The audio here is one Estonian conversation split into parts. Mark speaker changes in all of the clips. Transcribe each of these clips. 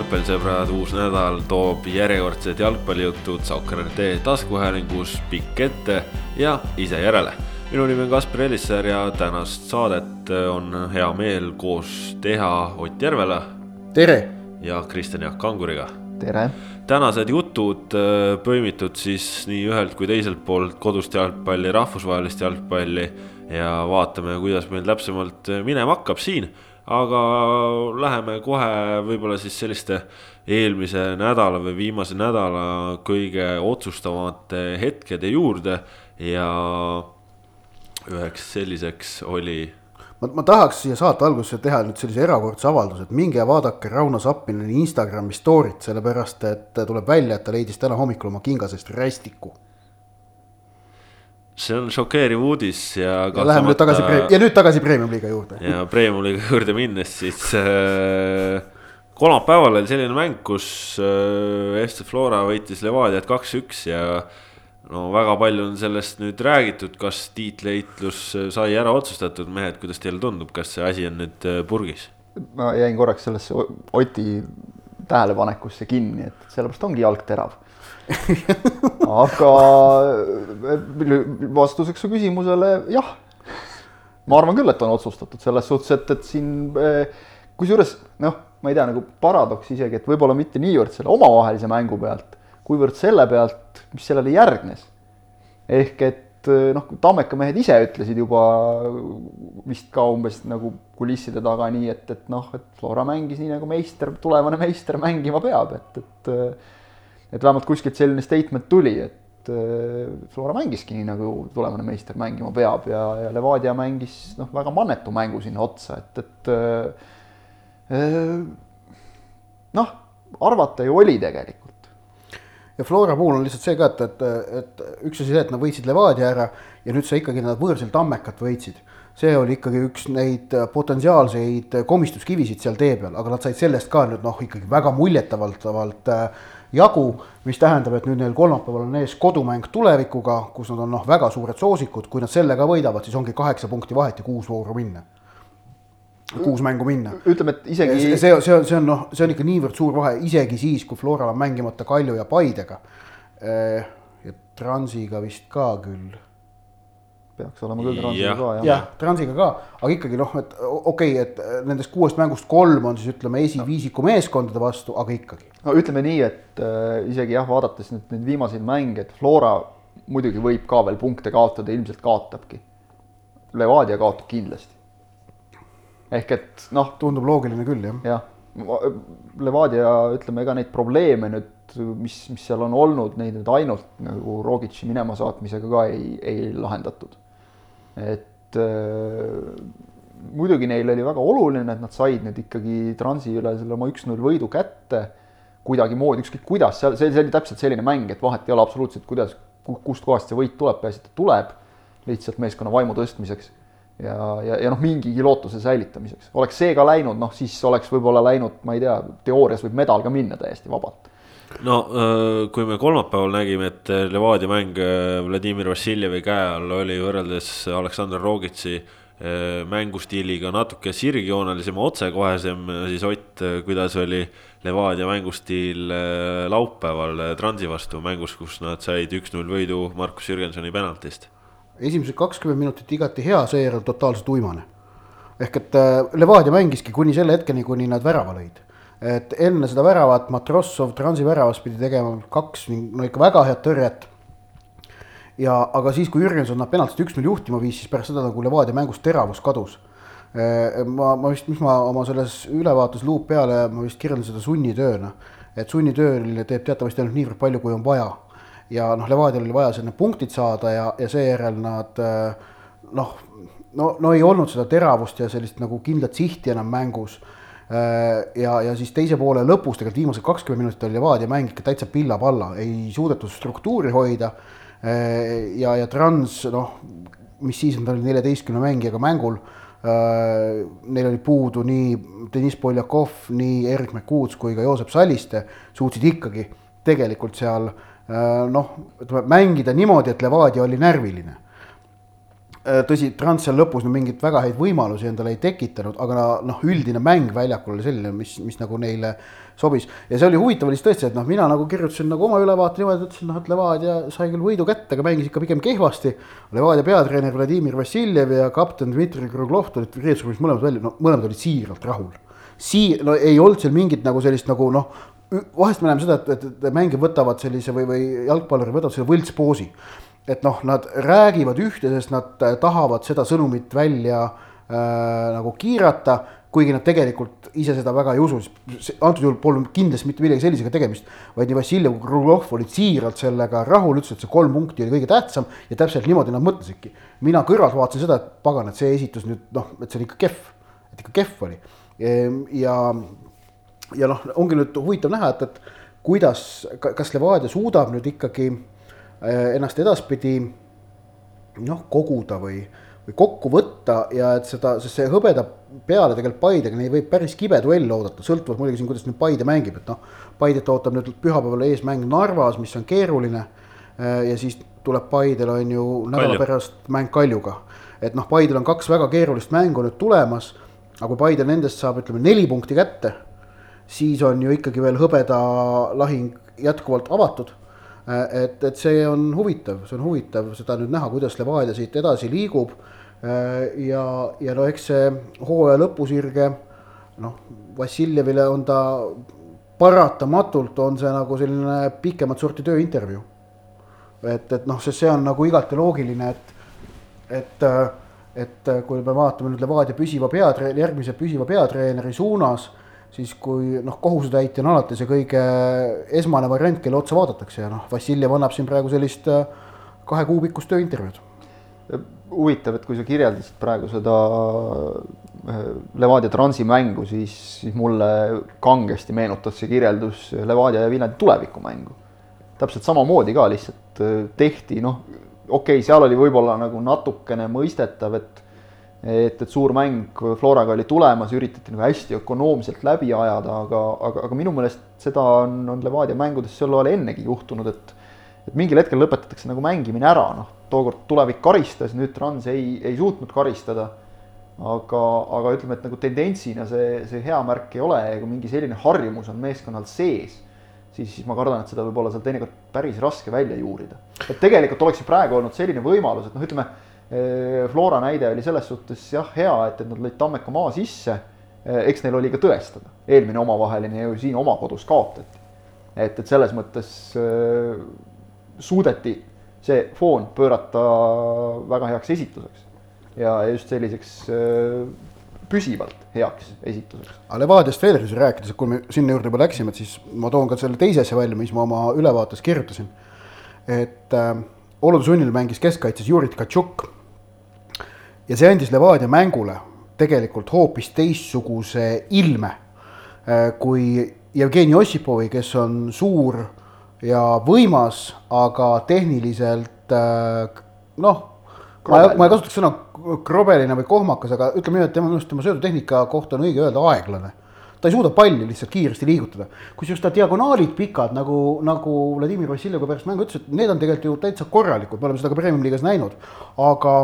Speaker 1: jalgpallisõbrad, uus nädal toob järjekordsed jalgpallijutud Saukere taskuhäälingus pikk ette ja ise järele. minu nimi on Kaspar Elisser ja tänast saadet on hea meel koos teha Ott Järvela.
Speaker 2: tere!
Speaker 1: ja Kristjan Jaak Kanguriga.
Speaker 3: tere!
Speaker 1: tänased jutud äh, põimitud siis nii ühelt kui teiselt poolt kodust jalgpalli, rahvusvahelist jalgpalli ja vaatame, kuidas meil täpsemalt minema hakkab siin aga läheme kohe võib-olla siis selliste eelmise nädala või viimase nädala kõige otsustavamate hetkede juurde ja üheks selliseks oli.
Speaker 2: ma, ma tahaks siia saate algusesse teha nüüd sellise erakordse avalduse, et minge vaadake Rauno Sappineni Instagrami story't, sellepärast et tuleb välja, et ta leidis täna hommikul oma kinga seest rästiku
Speaker 1: see on šokeeriv uudis ja.
Speaker 2: ja läheme nüüd tagasi, ja nüüd tagasi premium-liiga juurde.
Speaker 1: ja premium-liiga juurde minnes siis äh, kolmapäeval oli selline mäng, kus äh, FC Flora võitis Levadiat kaks-üks ja no väga palju on sellest nüüd räägitud, kas tiitleitlus sai ära otsustatud, mehed, kuidas teile tundub, kas see asi on nüüd äh, purgis?
Speaker 3: ma jäin korraks sellesse Oti tähelepanekusse kinni, et sellepärast ongi jalg terav aga vastuseks su küsimusele jah, ma arvan küll, et on otsustatud selles suhtes, et, et siin kusjuures noh, ma ei tea, nagu paradoks isegi, et võib-olla mitte niivõrd selle omavahelise mängu pealt, kuivõrd selle pealt, mis sellele järgnes. ehk et noh, Tammeka mehed ise ütlesid juba vist ka umbes nagu kulisside taga nii, et, et noh, et Flora mängis nii nagu meister, tulevane meister mängima peab, et, et et vähemalt kuskilt selline statement tuli, et äh, Flora mängiski nii, nagu tulevane meister mängima peab ja, ja Levadia mängis noh, väga mannetu mängu sinna otsa, et, et äh, äh, noh, arvata ju oli tegelikult.
Speaker 2: ja Flora puhul on lihtsalt see ka, et, et, et üks asi see, et nad võitsid Levadia ära ja nüüd sa ikkagi nad võõrsil Tammekat võitsid see oli ikkagi üks neid potentsiaalseid komistuskivisid seal tee peal, aga nad said sellest ka nüüd noh, ikkagi väga muljetavaldavalt äh, jagu, mis tähendab, et nüüd neil kolmapäeval on ees kodumäng tulevikuga, kus nad on noh, väga suured soosikud, kui nad selle ka võidavad, siis ongi kaheksa punkti vahet ja kuus vooru minna. kuus mängu minna.
Speaker 3: ütleme, et isegi.
Speaker 2: see, see, see on, see on noh, see on ikka niivõrd suur vahe, isegi siis, kui Floral on mängimata Kalju ja Paidega. Äh, ja Transiga vist ka küll
Speaker 3: peaks olema küll Transiga ka
Speaker 2: jah. jah, Transiga ka, aga ikkagi noh, et okei okay,, et nendest kuuest mängust kolm on siis ütleme esiviisiku meeskondade vastu, aga ikkagi.
Speaker 3: no ütleme nii, et äh, isegi jah, vaadates nüüd neid viimaseid mänge, et Flora muidugi võib ka veel punkte kaotada, ilmselt kaotabki. Levadia kaotab kindlasti. ehk et noh.
Speaker 2: tundub loogiline küll jah.
Speaker 3: jah, Levadia ütleme, ega neid probleeme nüüd mis, mis seal on olnud, neid nüüd ainult nagu Rogitši minema saatmisega ka ei, ei lahendatud et äh, muidugi neil oli väga oluline, et nad said nüüd ikkagi Transi üle selle oma üks-null võidu kätte kuidagimoodi, ükskõik kuidas, seal, see, see oli täpselt selline mäng, et vahet ei ole absoluutselt, kuidas, kustkohast see võit tuleb, peaasi, et ta tuleb lihtsalt meeskonna vaimu tõstmiseks ja, ja, ja noh, mingigi lootuse säilitamiseks. oleks see ka läinud, noh siis oleks võib-olla läinud, ma ei tea, teoorias võib medal ka minna täiesti vabalt
Speaker 1: no äh, kui me kolmapäeval nägime, et Levadia mäng äh, Vladimir Vassiljevi käe all oli võrreldes Aleksandr Rogitsi äh, mängustiiliga natuke sirgjoonelisem, otsekohesem, siis Ott, kuidas oli Levadia mängustiil laupäeval Transi vastu mängus, kus nad said üks-null võidu Markus Jürgensoni penaltist?
Speaker 2: esimesed kakskümmend minutit igati hea, seejärel totaalselt uimane. ehk et Levadia mängiski kuni selle hetkeni, kuni nad värava lõid et enne seda väravat Matrossov Transi väravas pidi tegema kaks, no ikka väga head tõrjet. ja, aga siis, kui Jürgenson nad penaltist üks-null juhtima viis, siis pärast seda nagu Levadia mängust teravus kadus. ma, ma vist, mis ma oma selles ülevaates luup peale, ma vist kirjeldan seda sunnitööna. et sunnitööl teeb teatavasti ainult niivõrd palju, kui on vaja. ja noh, Levadial oli vaja sinna punktid saada ja, ja seejärel nad noh, no, no ei olnud seda teravust ja sellist nagu kindlat sihti enam mängus Äh, ja, ja siis teise poole lõpus tegelikult viimased kakskümmend minutit oli Levadia mäng ikka täitsa pilla-palla, ei suudetud struktuuri hoida. Äh, ja, ja Trans noh, mis siis, nad olid neljateistkümne mängijaga mängul. Äh, neil oli puudu nii Deniss Poljakov, nii Erik Mekuuts kui ka Joosep Salliste, suutsid ikkagi tegelikult seal noh, ütleme mängida niimoodi, et Levadia oli närviline Äh, tõsi, Trans seal lõpus no mingeid väga häid võimalusi endale ei tekitanud, aga noh, üldine mäng väljakul oli selline, mis, mis nagu neile sobis. ja see oli huvitav oli siis tõesti, et noh, mina nagu kirjutasin nagu oma ülevaate niimoodi, ütlesin noh, et Levadia sai küll võidu kätte, aga mängis ikka pigem kehvasti. Levadia peatreener Vladimir Vassiljev ja kapten Dmitri Kruglov tulid riietusruumis mõlemad välja, no mõlemad olid siiralt rahul. Sii-, no ei olnud seal mingit nagu sellist nagu noh, vahest me näeme seda, et, et mängijad võtavad sellise või, või jalgpallurid võtavad selle võltspoosi et noh, nad räägivad ühte, sest nad tahavad seda sõnumit välja äh, nagu kiirata, kuigi nad tegelikult ise seda väga ei usu, antud juhul polnud kindlasti mitte millegi sellisega tegemist, vaid nii Vassiljev kui Krulov olid siiralt sellega rahul, ütlesid, et see kolm punkti oli kõige tähtsam ja täpselt niimoodi nad mõtlesidki. mina kõrvalt vaatasin seda, et pagan, et see esitus nüüd noh, et see oli ikka kehv, et ikka kehv oli. Ehm, ja, ja noh, ongi nüüd huvitav näha, et, et kuidas, kas Levadia suudab nüüd ikkagi Äh, ennast edaspidi noh, koguda või, või kokku võtta ja et seda, sest see hõbeda peale tegelikult Paidega, neid võib päris kibe duell oodata, sõltuvalt muidugi siin, kuidas nüüd Paide mängib, et noh. Paidet ootab nüüd pühapäeval ees mäng Narvas, mis on keeruline. Äh, ja siis tuleb Paidel on ju nädala pärast mäng Kaljuga. et noh, Paidel on kaks väga keerulist mängu nüüd tulemas. aga kui Paide nendest saab, ütleme neli punkti kätte, siis on ju ikkagi veel hõbeda lahing jätkuvalt avatud Äh, et, et see on huvitav, see on huvitav seda nüüd näha, kuidas Levadia siit edasi liigub. Äh, ja, ja no eks see hooaja lõpusirge noh, Vassiljevile on ta paratamatult on see nagu selline pikemat sorti tööintervjuu. et, et noh, sest see on nagu igati loogiline, et, et, et kui me vaatame nüüd Levadia püsiva peatreeneri, järgmise püsiva peatreeneri suunas siis kui noh, kohusetäitja on alati see kõige esmane variant, kelle otsa vaadatakse ja noh, Vassiljev annab siin praegu sellist äh, kahe kuu pikkust tööintervjuud.
Speaker 3: huvitav, et kui sa kirjeldasid praegu seda äh, Levadia Transi mängu, siis, siis mulle kangesti meenutas see kirjeldus Levadia ja Viljandi tulevikumängu. täpselt samamoodi ka lihtsalt äh, tehti, noh, okei okay,, seal oli võib-olla nagu natukene mõistetav, et et, et suur mäng Floraga oli tulemas, üritati nagu hästi ökonoomselt läbi ajada, aga, aga, aga minu meelest seda on, on Levadia mängudes sel ajal ennegi juhtunud, et et mingil hetkel lõpetatakse nagu mängimine ära, noh, tookord tulevik karistas, nüüd Trans ei, ei suutnud karistada. aga, aga ütleme, et nagu tendentsina see, see hea märk ei ole ja kui mingi selline harjumus on meeskonnal sees, siis, siis ma kardan, et seda võib olla seal teinekord päris raske välja juurida. et tegelikult oleks ju praegu olnud selline võimalus, et noh, ütleme Flora näide oli selles suhtes jah, hea, et, et nad lõid Tammeka maa sisse. eks neil oli ka tõestada, eelmine omavaheline ju siin oma kodus kaotati. et, et selles mõttes suudeti see foon pöörata väga heaks esituseks ja just selliseks püsivalt heaks esituseks.
Speaker 2: aga Levadiast veel rääkides, kui me sinna juurde juba läksime, et siis ma toon ka selle teise asja välja, mis ma oma ülevaates kirjutasin. et äh, olude sunnil mängis keskkaitses Juri Tkatšuk ja see andis Levadia mängule tegelikult hoopis teistsuguse ilme äh, kui Jevgeni Ossipovi, kes on suur ja võimas, aga tehniliselt äh, noh, ma, ma ei kasutaks sõna krobeline või kohmakas, aga ütleme nii, et tema, minu arust tema söödutehnika kohta on õige öelda aeglane. ta ei suuda palli lihtsalt kiiresti liigutada, kusjuures ta diagonaalid pikad nagu, nagu Vladimir Vassiljev ka pärast mängu ütles, et need on tegelikult ju täitsa korralikud, me oleme seda ka Premium liigas näinud, aga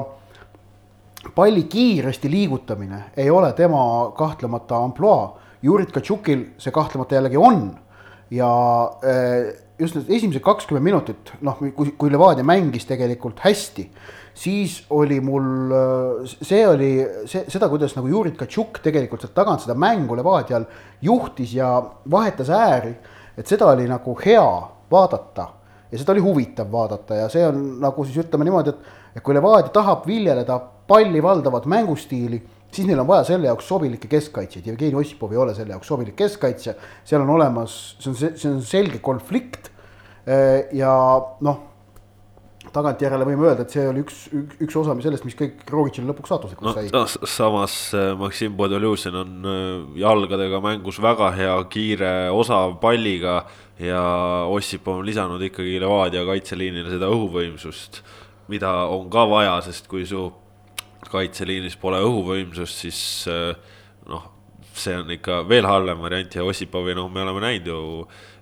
Speaker 2: palli kiiresti liigutamine ei ole tema kahtlemata ampluaa. Jurit Katšukil see kahtlemata jällegi on ja eh, just need esimesed kakskümmend minutit, noh, kui, kui Levadia mängis tegelikult hästi, siis oli mul, eh, see oli see, seda, kuidas nagu Jurit Katšuk tegelikult sealt tagant seda mängu Levadial juhtis ja vahetas ääri, et seda oli nagu hea vaadata ja seda oli huvitav vaadata ja see on nagu siis ütleme niimoodi, et, et kui Levadia tahab viljeleda palli valdavat mängustiili, siis neil on vaja selle jaoks sobilikke keskkaitsjaid, Jevgeni Ossipov ei ole selle jaoks sobilik keskkaitsja, seal on olemas, see on, see on selge konflikt. ja noh, tagantjärele võime öelda, et see oli üks, üks, üks osa sellest, mis kõik Rogitšile lõpuks saatuslikuks
Speaker 1: sai no,. samas äh, Maksim Podoljuzin on äh, jalgadega mängus väga hea, kiire, osav palliga ja Ossipov on lisanud ikkagi Levadia kaitseliinile seda õhuvõimsust, mida on ka vaja, sest kui su kaitseliinis pole õhuvõimsust, siis äh, noh, see on ikka veel halvem variant ja Ossipovi, noh, me oleme näinud ju,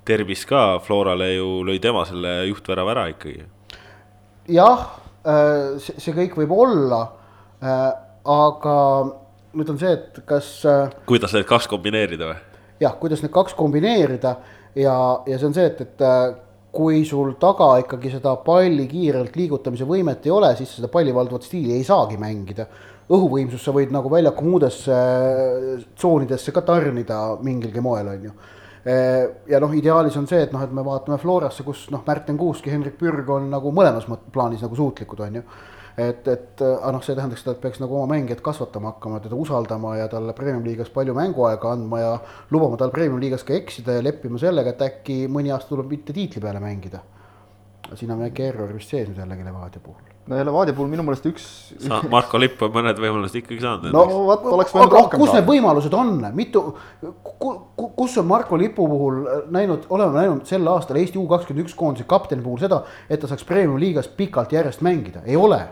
Speaker 1: Derbis ka Florale ju lõi tema selle juhtvärava ära ikkagi.
Speaker 2: jah, äh, see, kõik võib olla äh,. aga nüüd on see, et kas
Speaker 1: kuidas need kaks kombineerida või?
Speaker 2: jah, kuidas need kaks kombineerida ja, ja see on see, et, et äh, kui sul taga ikkagi seda palli kiirelt liigutamise võimet ei ole, siis seda palli valdvat stiili ei saagi mängida. õhuvõimsust sa võid nagu väljaku muudesse äh, tsoonidesse ka tarnida mingilgi moel, on ju. Äh, ja noh, ideaalis on see, et noh, et me vaatame Florasse, kus noh, Märten Kuusk ja Hendrik Pürg on nagu mõlemas plaanis nagu suutlikud, on ju et, et aga noh, see tähendaks seda, et peaks nagu oma mängijat kasvatama hakkama, teda usaldama ja talle premium liigas palju mänguaega andma ja lubama tal premium liigas ka eksida ja leppima sellega, et äkki mõni aasta tuleb mitte tiitli peale mängida. siin on väike error vist sees nüüd jällegi Levadia puhul.
Speaker 3: no ja Levadia puhul minu meelest üks.
Speaker 1: Marko Lipp on mõned võimalused ikkagi saanud.
Speaker 2: no vot, oleks võinud rohkem kus need võimalused on, mitu, kus on Marko Lipu puhul näinud, oleme näinud sel aastal Eesti U kakskümmend üks koondise kapteni puhul seda, et ta saaks premium liigas pikalt järjest mängida, ei ole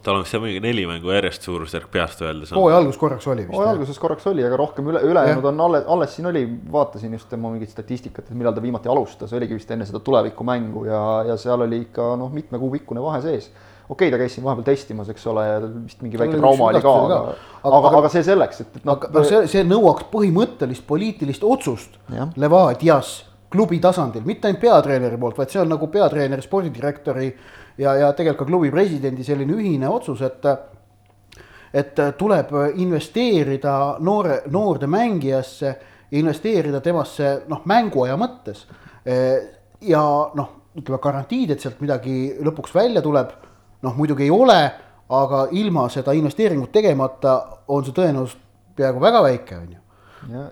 Speaker 1: tal on vist seal mingi neli mängu järjest suurusjärk peast öeldes.
Speaker 2: hooaja algus korraks oli vist.
Speaker 3: hooaja alguses korraks oli, aga rohkem üle, ülejäänud on alles, alles siin oli, vaatasin just tema mingit statistikat, et millal ta viimati alustas, oligi vist enne seda tulevikumängu ja, ja seal oli ikka noh, mitme kuu pikkune vahe sees. okei okay,, ta käis siin vahepeal testimas, eks ole, ja vist mingi väike trauma oli ka, aga, aga, aga, aga see selleks, et, et
Speaker 2: noh. aga see, see nõuaks põhimõttelist poliitilist otsust Levadias klubi tasandil, mitte ainult peatreeneri poolt, vaid see on nagu peatreeneri, spordidirektori ja, ja tegelikult ka klubi presidendi selline ühine otsus, et et tuleb investeerida noore, noorde mängijasse, investeerida temasse noh, mänguaja mõttes. ja noh, ütleme garantiid, et sealt midagi lõpuks välja tuleb, noh muidugi ei ole, aga ilma seda investeeringut tegemata on see tõenäosus peaaegu väga väike, on ju.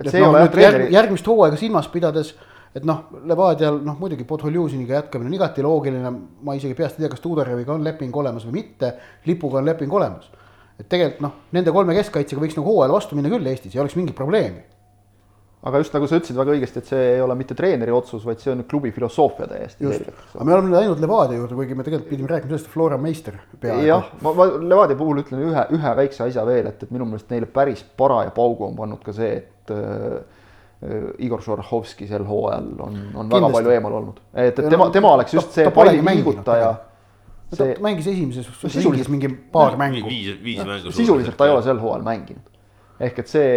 Speaker 2: et noh, nüüd järg, järgmist hooaega silmas pidades et noh, Levadial noh, muidugi Podholjuziniga jätkamine on igati loogiline, ma isegi peast ei tea, kas Tudoreviga on leping olemas või mitte, Lipuga on leping olemas. et tegelikult noh, nende kolme keskkaitsega võiks nagu hooajal vastu minna küll Eestis, ei oleks mingit probleemi.
Speaker 3: aga just nagu sa ütlesid väga õigesti, et see ei ole mitte treeneri otsus, vaid see on klubi filosoofia täiesti.
Speaker 2: aga me oleme läinud Levadia juurde, kuigi me tegelikult pidime rääkima sellest, et Flora meister.
Speaker 3: jah, ma, ma Levadia puhul ütlen ühe, ühe väikse asja veel, et, et minu meelest neile päris paraja paugu on pannud ka see, et Äh, Igor Šorhovski sel hooajal on, on Kindlasti. väga palju eemal olnud, et, et tema, tema oleks just see palli liigutaja.
Speaker 2: See... ta mängis esimeses no, sisuliselt mingi paar mängu.
Speaker 1: viis, viis mängu.
Speaker 3: sisuliselt ta ei ole sel hooajal mänginud. ehk et see,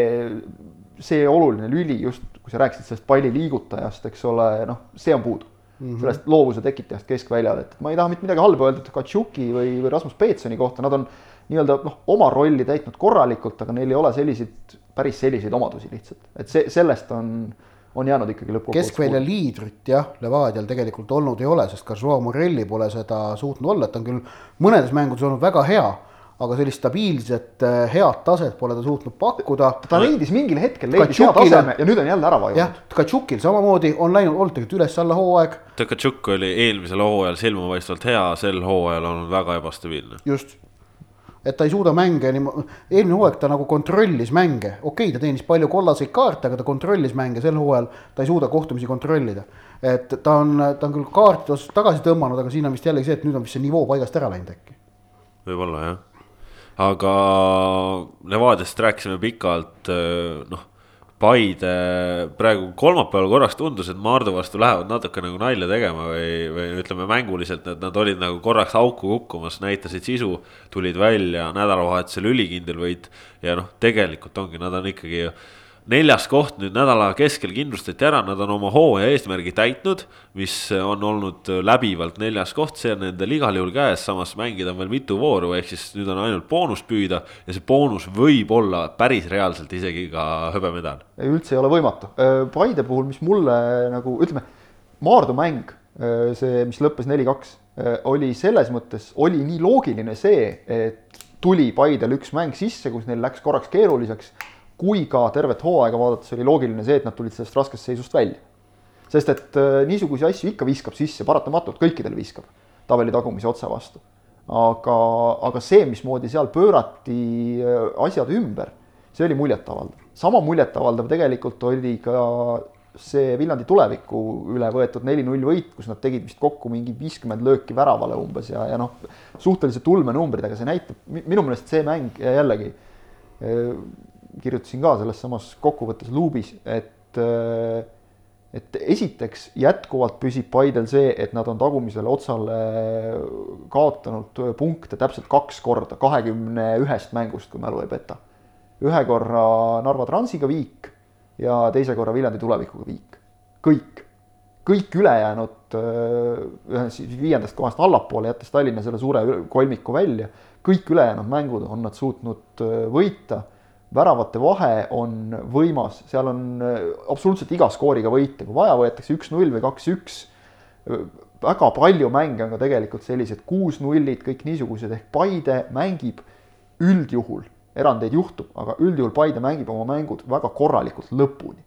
Speaker 3: see oluline lüli just, kui sa rääkisid sellest palli liigutajast, eks ole, noh, see on puudu mm. -hmm. sellest loovuse tekitajast keskväljal, et ma ei taha mitte midagi halba öelda Katšuki või, või Rasmus Peetsoni kohta, nad on nii-öelda noh, oma rolli täitnud korralikult, aga neil ei ole selliseid päris selliseid omadusi lihtsalt, et see, sellest on, on jäänud ikkagi lõppkokkuvõttes.
Speaker 2: keskvälja liidrit jah, Levadial tegelikult olnud ei ole, sest ka Joao Morelli pole seda suutnud olla, et ta on küll mõnedes mängudes olnud väga hea, aga sellist stabiilset äh, head taset pole ta suutnud pakkuda.
Speaker 3: ta leidis mingil hetkel leidis hea taseme ja nüüd on jälle ära vajunud.
Speaker 2: jah, Tkatšukil samamoodi on läinud, olnud tegelikult üles-alla hooaeg.
Speaker 1: Tkatšuk oli eelmisel hooajal silmapaistvalt hea, sel hooajal olnud väga ebastabiilne.
Speaker 2: just et ta ei suuda mänge nii, eelmine hooaeg ta nagu kontrollis mänge, okei okay,, ta teenis palju kollaseid kaarte, aga ta kontrollis mänge, sel hooajal ta ei suuda kohtumisi kontrollida. et ta on, ta on küll kaartide osas tagasi tõmmanud, aga siin on vist jällegi see, et nüüd on vist see nivoo paigast ära läinud äkki.
Speaker 1: võib-olla jah, aga Levadiast rääkisime pikalt, noh Paide praegu kolmapäeval korraks tundus, et Maardu vastu lähevad natuke nagu nalja tegema või, või ütleme mänguliselt, et nad olid nagu korraks auku kukkumas, näitasid sisu, tulid välja nädalavahetusel ülikindel võit. ja noh, tegelikult ongi, nad on ikkagi neljas koht nüüd nädala keskel kindlustati ära, nad on oma hooaja eesmärgi täitnud, mis on olnud läbivalt neljas koht, see on nendel igal juhul käes, samas mängida on veel mitu vooru, ehk siis nüüd on ainult boonust püüda ja see boonus võib olla päris reaalselt isegi ka hõbemedal.
Speaker 3: üldse ei ole võimatu, Paide puhul, mis mulle nagu ütleme, Maardu mäng, see, mis lõppes neli-kaks, oli selles mõttes, oli nii loogiline see, et tuli Paidel üks mäng sisse, kus neil läks korraks keeruliseks kui ka tervet hooaega vaadates oli loogiline see, et nad tulid sellest raskest seisust välja. sest et äh, niisuguseid asju ikka viskab sisse, paratamatult kõikidel viskab tabeli tagumise otsa vastu. aga, aga see, mismoodi seal pöörati äh, asjad ümber, see oli muljetavaldav. sama muljetavaldav tegelikult oli ka see Viljandi tuleviku üle võetud neli-null võit, kus nad tegid vist kokku mingi viiskümmend lööki väravale umbes ja, ja noh, suhteliselt ulmenumbrid, aga see näitab, minu meelest see mäng jällegi äh, kirjutasin ka selles samas kokkuvõttes luubis, et, et esiteks jätkuvalt püsib Paidel see, et nad on tagumisele otsale kaotanud punkte täpselt kaks korda kahekümne ühest mängust, kui mälu ei peta. ühe korra Narva Transiga viik ja teise korra Viljandi tulevikuga viik. kõik, kõik ülejäänud ühest viiendast kohast allapoole, jättes Tallinna selle suure kolmiku välja, kõik ülejäänud mängud on nad suutnud võita väravate vahe on võimas, seal on äh, absoluutselt iga skooriga võita, kui vaja, võetakse üks-null või kaks-üks. väga palju mänge on ka tegelikult sellised kuus-nullid, kõik niisugused, ehk Paide mängib üldjuhul, erandeid juhtub, aga üldjuhul Paide mängib oma mängud väga korralikult lõpuni.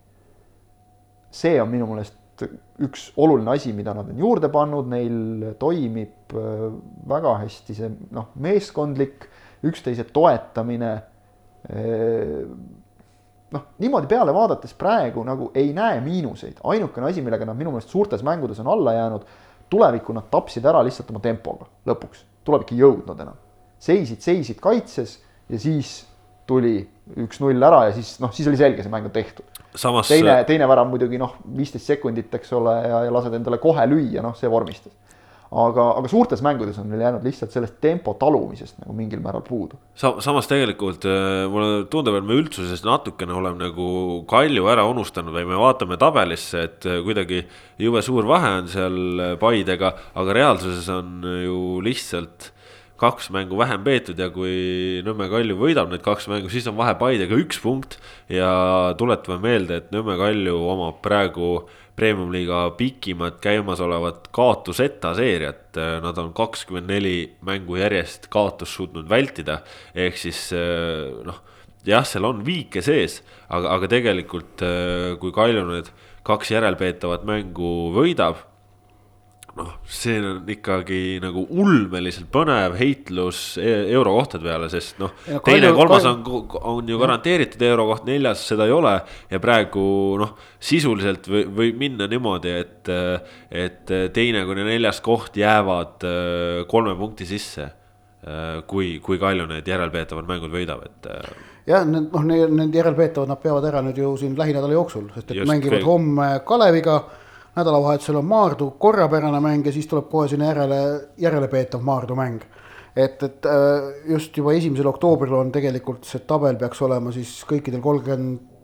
Speaker 3: see on minu meelest üks oluline asi, mida nad on juurde pannud, neil toimib äh, väga hästi see noh, meeskondlik üksteise toetamine noh, niimoodi peale vaadates praegu nagu ei näe miinuseid, ainukene asi, millega nad minu meelest suurtes mängudes on alla jäänud, tulevikku nad tapsid ära lihtsalt oma tempoga lõpuks, tuleb ikka jõudnud enam. seisid, seisid kaitses ja siis tuli üks-null ära ja siis noh, siis oli selge, see mäng on tehtud.
Speaker 1: Samas...
Speaker 3: teine, teine värav muidugi noh, viisteist sekundit, eks ole, ja, ja lased endale kohe lüüa, noh, see vormistas aga, aga suurtes mängudes on neil jäänud lihtsalt sellest tempo talumisest nagu mingil määral puudu
Speaker 1: Sa. samas tegelikult äh, mulle tundub, et me üldsuses natukene oleme nagu Kalju ära unustanud või me vaatame tabelisse, et äh, kuidagi jube suur vahe on seal äh, Paidega, aga reaalsuses on ju lihtsalt kaks mängu vähem peetud ja kui Nõmme Kalju võidab need kaks mängu, siis on vahe Paidega üks punkt. ja tuletame meelde, et Nõmme Kalju omab praegu premium-liiga pikimat käimasolevat kaotuseta seeriat. Nad on kakskümmend neli mängu järjest kaotust suutnud vältida, ehk siis noh, jah, seal on viike sees, aga, aga tegelikult kui Kalju need kaks järelpeetavat mängu võidab noh, see on ikkagi nagu ulmeliselt põnev heitlus e-, eurokohtade peale, sest noh, teine, kolmas on, on ju garanteeritud eurokoht, neljas seda ei ole. ja praegu noh, sisuliselt võib, võib minna niimoodi, et, et teine kuni neljas koht jäävad äh, kolme punkti sisse. Äh, kui, kui Kalju need järelpeetavad mängud võidab, et. Äh,
Speaker 2: jah, need noh, need järelpeetavad, nad peavad ära nüüd ju siin lähinädala jooksul, sest et Just, mängivad kõik. homme Kaleviga nädalavahetusel on Maardu korrapärane mäng ja siis tuleb kohe sinna järele, järelepeetav Maardu mäng. et, et äh, just juba esimesel oktoobril on tegelikult see tabel peaks olema siis kõikidel kolmkümmend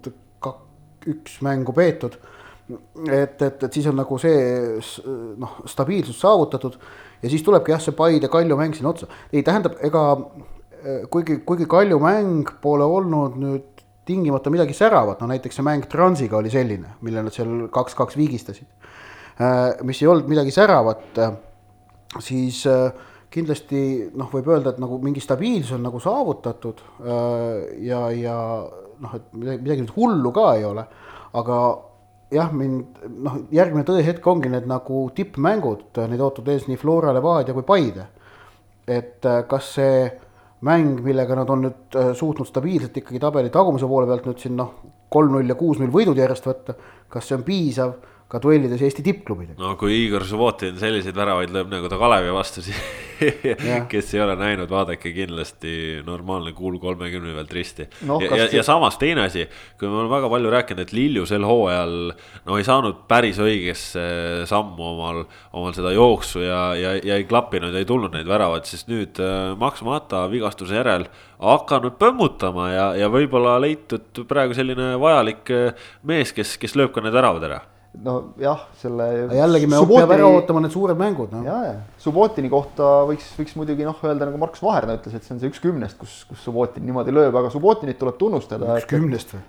Speaker 2: üks mängu peetud. et, et, et siis on nagu see noh, stabiilsus saavutatud ja siis tulebki jah, see Paide Kalju mäng sinna otsa. ei, tähendab, ega äh, kuigi, kuigi Kalju mäng pole olnud nüüd tingimata midagi säravat, no näiteks see mäng Transiga oli selline, mille nad seal kaks-kaks viigistasid. Äh, mis ei olnud midagi säravat, äh, siis äh, kindlasti noh, võib öelda, et nagu mingi stabiilsus on nagu saavutatud ja, ja noh, et midagi, midagi nüüd hullu ka ei ole, aga jah, mind noh, järgmine tõehetk ongi need nagu tippmängud, neid ootab ees nii Flora, Levadia kui Paide. et kas see mäng, millega nad on nüüd suutnud stabiilselt ikkagi tabeli tagumise poole pealt nüüd siin noh, kolm-null ja kuus-null võidud järjest võtta, kas see on piisav ka duellides Eesti tippklubidega.
Speaker 1: no kui Igor Subbotin selliseid väravaid lööb nagu ta Kalevi vastu, siis kes ei ole näinud, vaadake kindlasti normaalne kuul kolmekümne pealt risti no,. ja, ja, ja samas teine asi, kui me oleme väga palju rääkinud, et Lilju sel hooajal no ei saanud päris õigesse sammu omal, omal seda jooksu ja, ja, ja ei klappinud ja ei tulnud neid väravaid, siis nüüd äh, Max Mata vigastuse järel hakanud põmmutama ja, ja võib-olla leitud praegu selline vajalik äh, mees, kes, kes lööb ka need väravad ära
Speaker 3: nojah, selle.
Speaker 2: jällegi me Subotini... peame ära ootama need suured mängud
Speaker 3: no.. ja, ja Subbotini kohta võiks, võiks muidugi noh, öelda nagu Markus Vaherna ütles, et see on see üks kümnest, kus, kus Subbotin niimoodi lööb, aga Subbotinit tuleb tunnustada.
Speaker 2: üks kümnest või?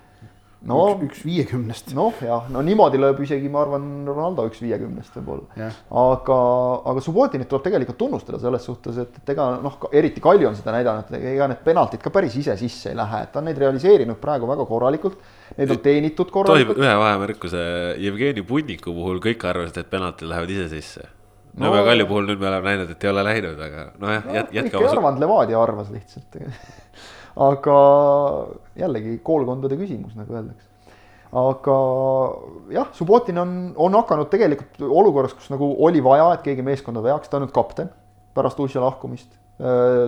Speaker 2: No üks, üks viiekümnest.
Speaker 3: noh, jah, no niimoodi lööb isegi, ma arvan, Ronaldo üks viiekümnest võib-olla. aga, aga Subbotinit tuleb tegelikult tunnustada selles suhtes, et, et ega noh, eriti Kalju on seda näidanud, ega need penaltid ka päris ise sisse ei lähe, et ta on neid realiseerinud praegu väga korralikult. Neid on teenitud korralikult.
Speaker 1: tohib ühe vahemärkuse, Jevgeni Punniku puhul kõik arvasid, et penaltid lähevad ise sisse no Nõmme Kalju puhul nüüd me oleme näinud, et ei ole läinud, aga nojah no, jät,, jätkame.
Speaker 3: ei arvanud, Levadia arvas lihtsalt aga jällegi koolkondade küsimus, nagu öeldakse. aga jah, Subbotin on, on hakanud tegelikult olukorras, kus nagu oli vaja, et keegi meeskonda veaks, ta on nüüd kapten pärast Ussja lahkumist.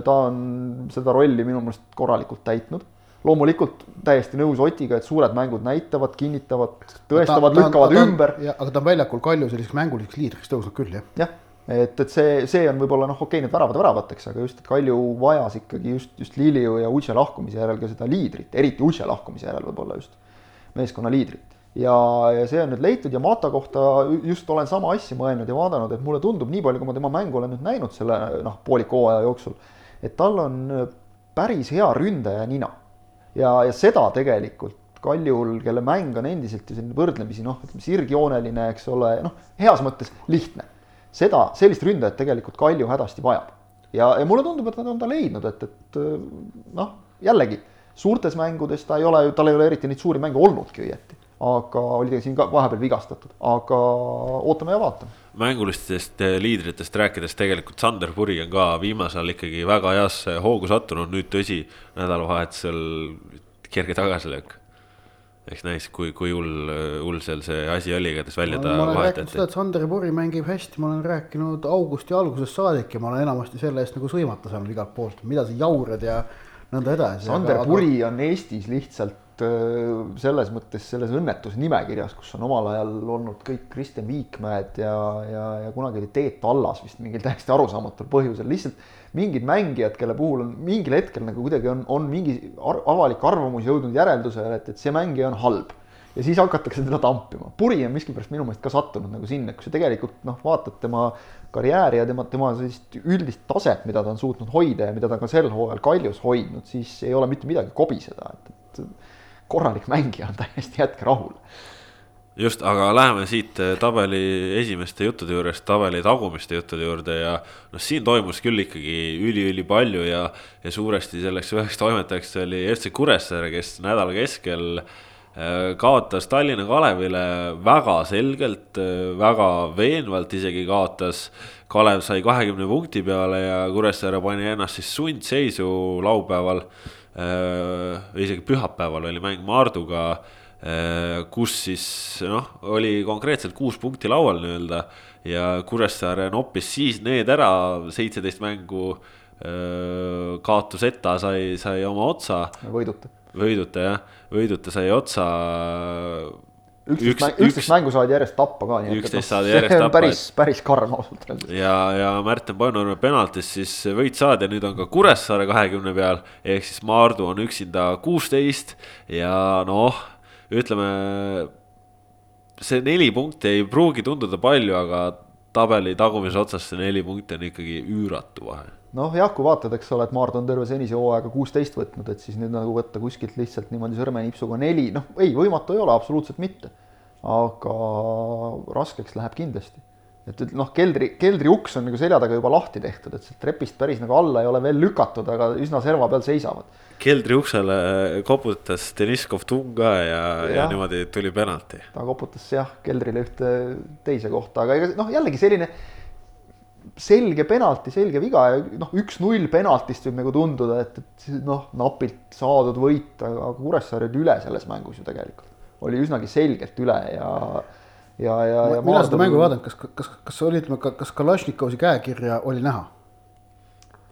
Speaker 3: ta on seda rolli minu meelest korralikult täitnud loomulikult täiesti nõus Otiga, et suured mängud näitavad, kinnitavad, tõestavad, lükkavad ümber.
Speaker 2: aga ta on väljakul Kalju selliseks mänguliseks liidriks tõusnud küll, jah.
Speaker 3: jah, et, et see, see on võib-olla noh, okei okay,, need väravad väravateks, aga just, et Kalju vajas ikkagi just, just Liliu ja Uche lahkumise järel ka seda liidrit, eriti Uche lahkumise järel võib-olla just meeskonna liidrit ja, ja see on nüüd leitud ja Mata kohta just olen sama asja mõelnud ja vaadanud, et mulle tundub nii palju, kui ma tema mängu olen nüüd näinud selle noh, pooliku hooaja jooksul, et tal on päris hea ründaja nina ja, ja seda tegelikult Kaljul, kelle mäng on endiselt ju selline võrdlemisi noh, ütleme sirgjooneline, eks ole, noh, heas mõttes lihtne. Seda, sellist ründajat tegelikult Kalju hädasti vajab. ja, ja mulle tundub, et nad on ta leidnud, et, et noh, jällegi suurtes mängudes ta ei ole, tal ei ole eriti neid suuri mänge olnudki õieti aga oli siin ka vahepeal vigastatud, aga ootame ja vaatame.
Speaker 1: mängulistest liidritest rääkides tegelikult Sander Puri on ka viimasel ajal ikkagi väga heasse hoogu sattunud, nüüd tõsi, nädalavahetusel kerge tagasilöök. Eks näis, kui, kui hull, hull seal see asi oli, igatahes välja ta
Speaker 2: vahetati. ma olen rääkinud seda, et Sander Puri mängib hästi, ma olen rääkinud augusti algusest saadik ja ma olen enamasti selle eest nagu sõimata saanud igalt poolt, mida sa jaurad ja nõnda edasi.
Speaker 3: Sander aga... Puri on Eestis lihtsalt Äh, selles mõttes selles õnnetusnimekirjas, kus on omal ajal olnud kõik Kristjan Viikmäed ja, ja, ja kunagi oli Teet Allas vist mingil täiesti arusaamatul põhjusel, lihtsalt mingid mängijad, kelle puhul on mingil hetkel nagu kuidagi on, on mingi ar avalik arvamus jõudnud järeldusele, et, et see mängija on halb. ja siis hakatakse teda tampima. Puri on miskipärast minu meelest ka sattunud nagu sinna, kus sa tegelikult noh, vaatad tema karjääri ja tema, tema sellist üldist taset, mida ta on suutnud hoida ja mida ta ka sel hooajal Kaljus hoidnud, siis ei ole mitte midagi kobiseda, et, et korralik mängija on täiesti jätke rahule
Speaker 1: just, aga läheme siit eh, tabeli esimeste juttude juurest tabeli tagumiste juttude juurde ja noh, siin toimus küll ikkagi üliülipalju ja, ja suuresti selleks üheks toimetajaks oli FC Kuressaare, kes nädala keskel eh, kaotas Tallinna Kalevile väga selgelt, eh, väga veenvalt isegi kaotas. Kalev sai kahekümne punkti peale ja Kuressaare pani ennast siis sundseisu laupäeval isegi pühapäeval oli mäng Maarduga, kus siis noh, oli konkreetselt kuus punkti laual nii-öelda ja Kuressaare noppis siis need ära, seitseteist mängu äh, kaotuseta sai, sai oma otsa.
Speaker 3: võiduta.
Speaker 1: võiduta jah, võiduta sai otsa
Speaker 3: üksteist üks, mäng, üksteist mängu saadi järjest tappa ka.
Speaker 1: üksteist saadi järjest tappa.
Speaker 3: päris, päris karm ausalt öeldes.
Speaker 1: ja, ja Märten Paunurme penaltist siis võit saadi ja nüüd on ka Kuressaare kahekümne peal. ehk siis Maardu on üksinda kuusteist ja noh, ütleme. see neli punkti ei pruugi tunduda palju, aga tabeli tagumises otsas see neli punkti on ikkagi üüratu vahe
Speaker 3: noh, jah, kui vaatad, eks ole, et Maardu on terve senise hooaega kuusteist võtnud, et siis nüüd nagu võtta kuskilt lihtsalt niimoodi sõrmenipsuga neli, noh, ei, võimatu ei ole, absoluutselt mitte. aga raskeks läheb kindlasti. Et, noh, keldri, keldri uks on nagu selja taga juba lahti tehtud, et sealt trepist päris nagu alla ei ole veel lükatud, aga üsna serva peal seisavad.
Speaker 1: keldri uksele koputas Deniskov tung ka ja, ja., ja niimoodi tuli penalti.
Speaker 3: ta koputas jah, keldrile ühte teise kohta, aga ega noh, jällegi selline selge penalti, selge viga ja noh, üks-null penaltist võib nagu tunduda, et, et noh, napilt saadud võit, aga Kuressaare oli üle selles mängus ju tegelikult. oli üsnagi selgelt üle ja, ja, ja, ja.
Speaker 2: mina seda mängu vaadanud, kas, kas, kas oli, ütleme, kas Kalašnikovi käekirja oli näha?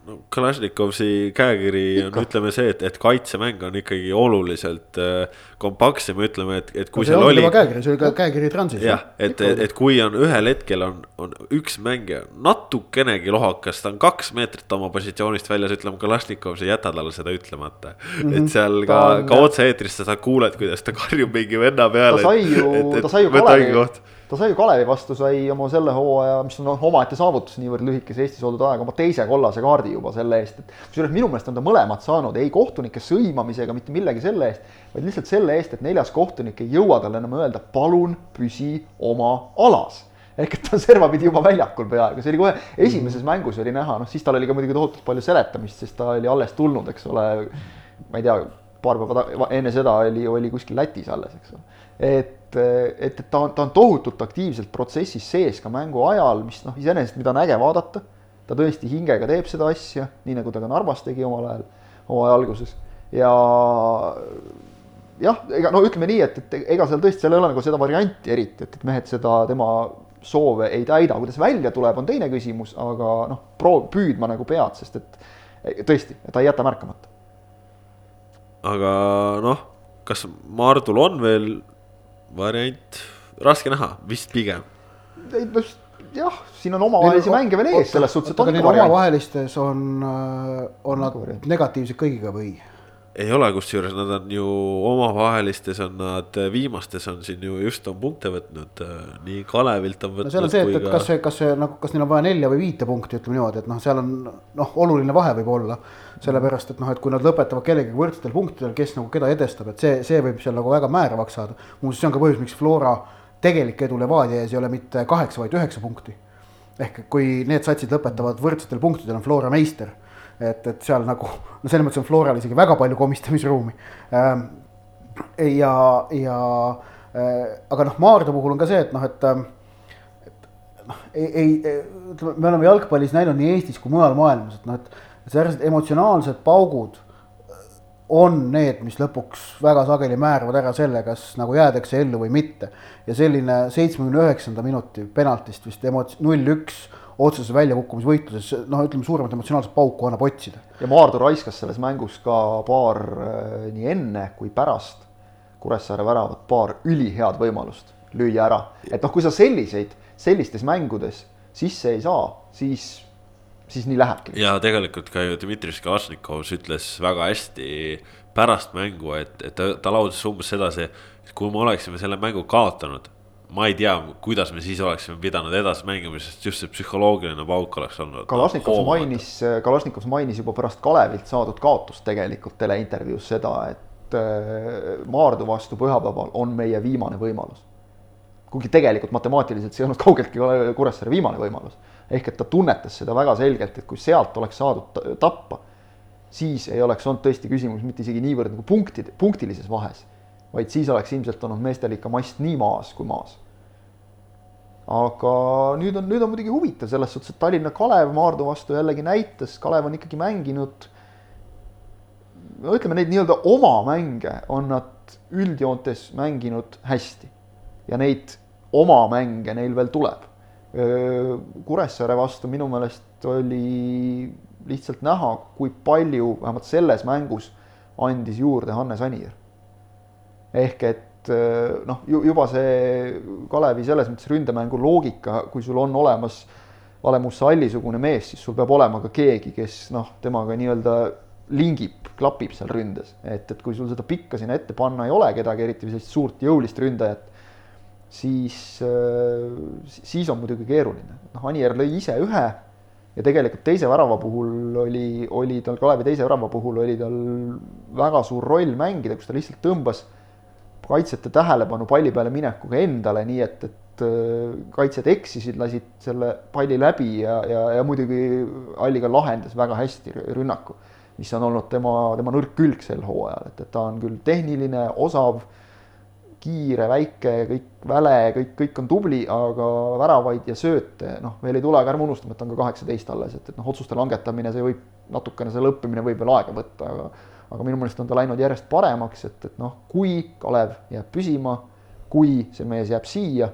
Speaker 1: No Kalašnikovsi käekiri on, ütleme see, et, et kaitsemäng on ikkagi oluliselt äh, kompaktsem, ütleme, et, et kui no, seal oli.
Speaker 2: käekiri, see oli ka käekiri Transis.
Speaker 1: jah, et, et, et kui on ühel hetkel on, on üks mängija natukenegi lohakas, ta on kaks meetrit oma positsioonist väljas, ütleme Kalašnikov, sa ei jäta talle seda ütlemata mm. -hmm. et seal ka, ka otse-eetris sa kuuled, kuidas ta karjub mingi venna peale.
Speaker 3: ta sai ju, ta sai ju Kalevi ta sai ju Kalevi vastu, sai oma selle hooaja, mis on omaette saavutus niivõrd lühikese Eestis oldud ajaga, oma teise kollase kaardi juba selle eest, et kusjuures minu meelest on ta mõlemad saanud, ei kohtunike sõimamisega, mitte millegi selle eest, vaid lihtsalt selle eest, et neljas kohtunik ei jõua talle enam öelda, palun püsi oma alas ehk et ta on servapidi juba väljakul peaaegu, see oli kohe esimeses mängus oli näha, noh siis tal oli ka muidugi tohutult palju seletamist, sest ta oli alles tulnud, eks ole. ma ei tea, paar päeva enne seda oli, oli kuskil Lätis alles, eks ole. et et, et ta on, ta on tohutult aktiivselt protsessis sees ka mängu ajal, mis noh, iseenesest, mida on äge vaadata. ta tõesti hingega teeb seda asja, nii nagu ta ka Narvas tegi omal ajal, hooaja alguses. Ja jah, ega no ütleme nii, et, et ega seal tõesti, seal ei ole nagu seda varianti eriti, et, et mehed seda tema soove ei täida, kuidas välja tuleb, on teine küsimus, aga noh, proov-, püüdma nagu pead, sest et tõesti, ta ei jäta märkamata.
Speaker 1: Aga noh, kas Mardul on veel variant, raske näha, vist pigem.
Speaker 3: ei, jah, siin on omavahelisi mänge veel ees, selles suhtes, et
Speaker 2: on. omavahelistes on, on nad negatiivsed kõigiga või?
Speaker 1: Ei ole, kusjuures nad on ju omavahelistes on nad, viimastes on siin ju just on punkte võtnud, nii Kalevilt on
Speaker 2: võtnud no seal on see, et, et ka... kas see, kas see nagu, kas neil on vaja nelja või viite punkti, ütleme niimoodi, et noh, seal on noh, oluline vahe võib olla. sellepärast, et noh, et kui nad lõpetavad kellegagi võrdsetel punktidel, kes nagu keda edestab, et see, see võib seal nagu väga määravaks saada. muuseas, see on ka põhjus, miks Flora tegelik edu Levadia ees ei ole mitte kaheksa, vaid üheksa punkti. ehk kui need satsid lõpetavad võrdsetel punktidel, on Flora meister et, et seal nagu no selles mõttes on Floral isegi väga palju komistamisruumi. Ähm, ja, ja äh, aga noh, Maardu puhul on ka see, et noh, ähm, et noh, ei, ei, ütleme, me oleme jalgpallis näinud nii Eestis kui mujal maailmas, et noh, et sellised emotsionaalsed paugud on need, mis lõpuks väga sageli määravad ära selle, kas nagu jäädakse ellu või mitte. ja selline seitsmekümne üheksanda minuti penaltist vist emots-, null üks otseses väljakukkumisvõitluses, noh, ütleme suuremat emotsionaalset pauku annab otsida.
Speaker 3: ja Maardu raiskas selles mängus ka paar äh, nii enne kui pärast Kuressaare väravat, paar ülihead võimalust lüüa ära. et noh, kui sa selliseid, sellistes mängudes sisse ei saa, siis, siis nii lähebki.
Speaker 1: ja tegelikult ka ju Dmitri Sklasnikov ütles väga hästi pärast mängu, et, et ta, ta lausus umbes sedasi, et kui me oleksime selle mängu kaotanud ma ei tea, kuidas me siis oleksime pidanud edasi mängima, sest just see psühholoogiline pauk oleks olnud.
Speaker 3: Kalašnikov mainis, Kalašnikov mainis juba pärast Kalevilt saadud kaotust tegelikult teleintervjuus seda, et äh, Maardu vastu pühapäeval on meie viimane võimalus. kuigi tegelikult matemaatiliselt see ei olnud kaugeltki Kuressaare viimane võimalus. ehk et ta tunnetas seda väga selgelt, et kui sealt oleks saadud tappa, siis ei oleks olnud tõesti küsimus mitte isegi niivõrd nagu punktid, punktilises vahes, vaid siis oleks ilmselt olnud meestel ikka mast nii maas kui maas aga nüüd on, nüüd on muidugi huvitav selles suhtes, et Tallinna Kalev Maardu vastu jällegi näitas, Kalev on ikkagi mänginud. no ütleme, neid nii-öelda oma mänge on nad üldjoontes mänginud hästi ja neid oma mänge neil veel tuleb. Kuressaare vastu minu meelest oli lihtsalt näha, kui palju vähemalt selles mängus andis juurde Hannes Anier. ehk et et eh, noh, juba see Kalevi selles mõttes ründemängu loogika, kui sul on olemas Valemus Salli-sugune mees, siis sul peab olema ka keegi, kes noh, temaga nii-öelda lingib, klapib seal ründes, et, et kui sul seda pikka sinna ette panna ei ole kedagi, eriti sellist suurt jõulist ründajat, siis, eh, siis on muidugi keeruline. noh, Anier lõi ise ühe ja tegelikult teise värava puhul oli, oli tal, Kalevi teise värava puhul oli tal väga suur roll mängida, kus ta lihtsalt tõmbas kaitsjate tähelepanu palli peale minekuga endale, nii et, et äh, kaitsjad eksisid, lasid selle palli läbi ja, ja, ja muidugi Alliga lahendas väga hästi rünnaku, mis on olnud tema, tema nõrk külg sel hooajal, et, et ta on küll tehniline, osav, kiire, väike, kõik väle, kõik, kõik on tubli, aga väravaid ja sööte, noh, veel ei tule, aga ärme unustame, et ta on ka kaheksateist alles, et, et noh, otsuste langetamine, see võib natukene, see lõppemine võib veel aega võtta, aga aga minu meelest on ta läinud järjest paremaks, et, et noh, kui Kalev jääb püsima, kui see mees jääb siia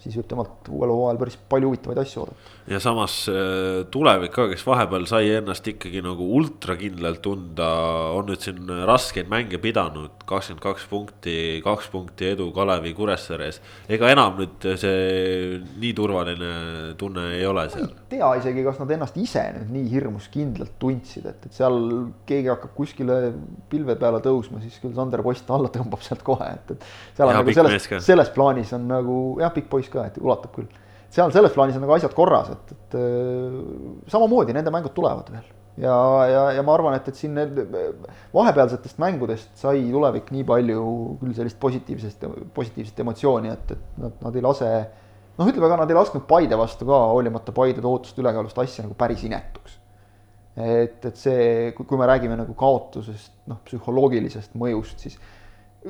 Speaker 3: siis võib temalt uuel hooajal päris palju huvitavaid asju oodata.
Speaker 1: Ja samas äh, tulevik ka, kes vahepeal sai ennast ikkagi nagu ultrakindlalt tunda, on nüüd siin raskeid mänge pidanud, kakskümmend kaks punkti, kaks punkti edu Kalevi Kuressaares. ega enam nüüd see nii turvaline tunne ei ole seal.
Speaker 3: ei tea isegi, kas nad ennast ise nüüd nii hirmus kindlalt tundsid, et, et seal keegi hakkab kuskile pilve peale tõusma, siis küll Sander Post alla tõmbab sealt kohe, et, et. seal on ja, nagu selles, selles plaanis on nagu jah, pikk poiss ka, et ulatab küll. Seal selles plaanis on nagu asjad korras, et, et äh, samamoodi nende mängud tulevad veel. ja, ja, ja ma arvan, et, et siin need vahepealsetest mängudest sai tulevik nii palju küll sellist positiivsest, positiivset emotsiooni, et, et nad, nad ei lase noh, ütleme ka, nad ei lasknud Paide vastu ka, hoolimata Paide tootust ülekaalust asja nagu päris inetuks. et, et see, kui me räägime nagu kaotusest, noh, psühholoogilisest mõjust, siis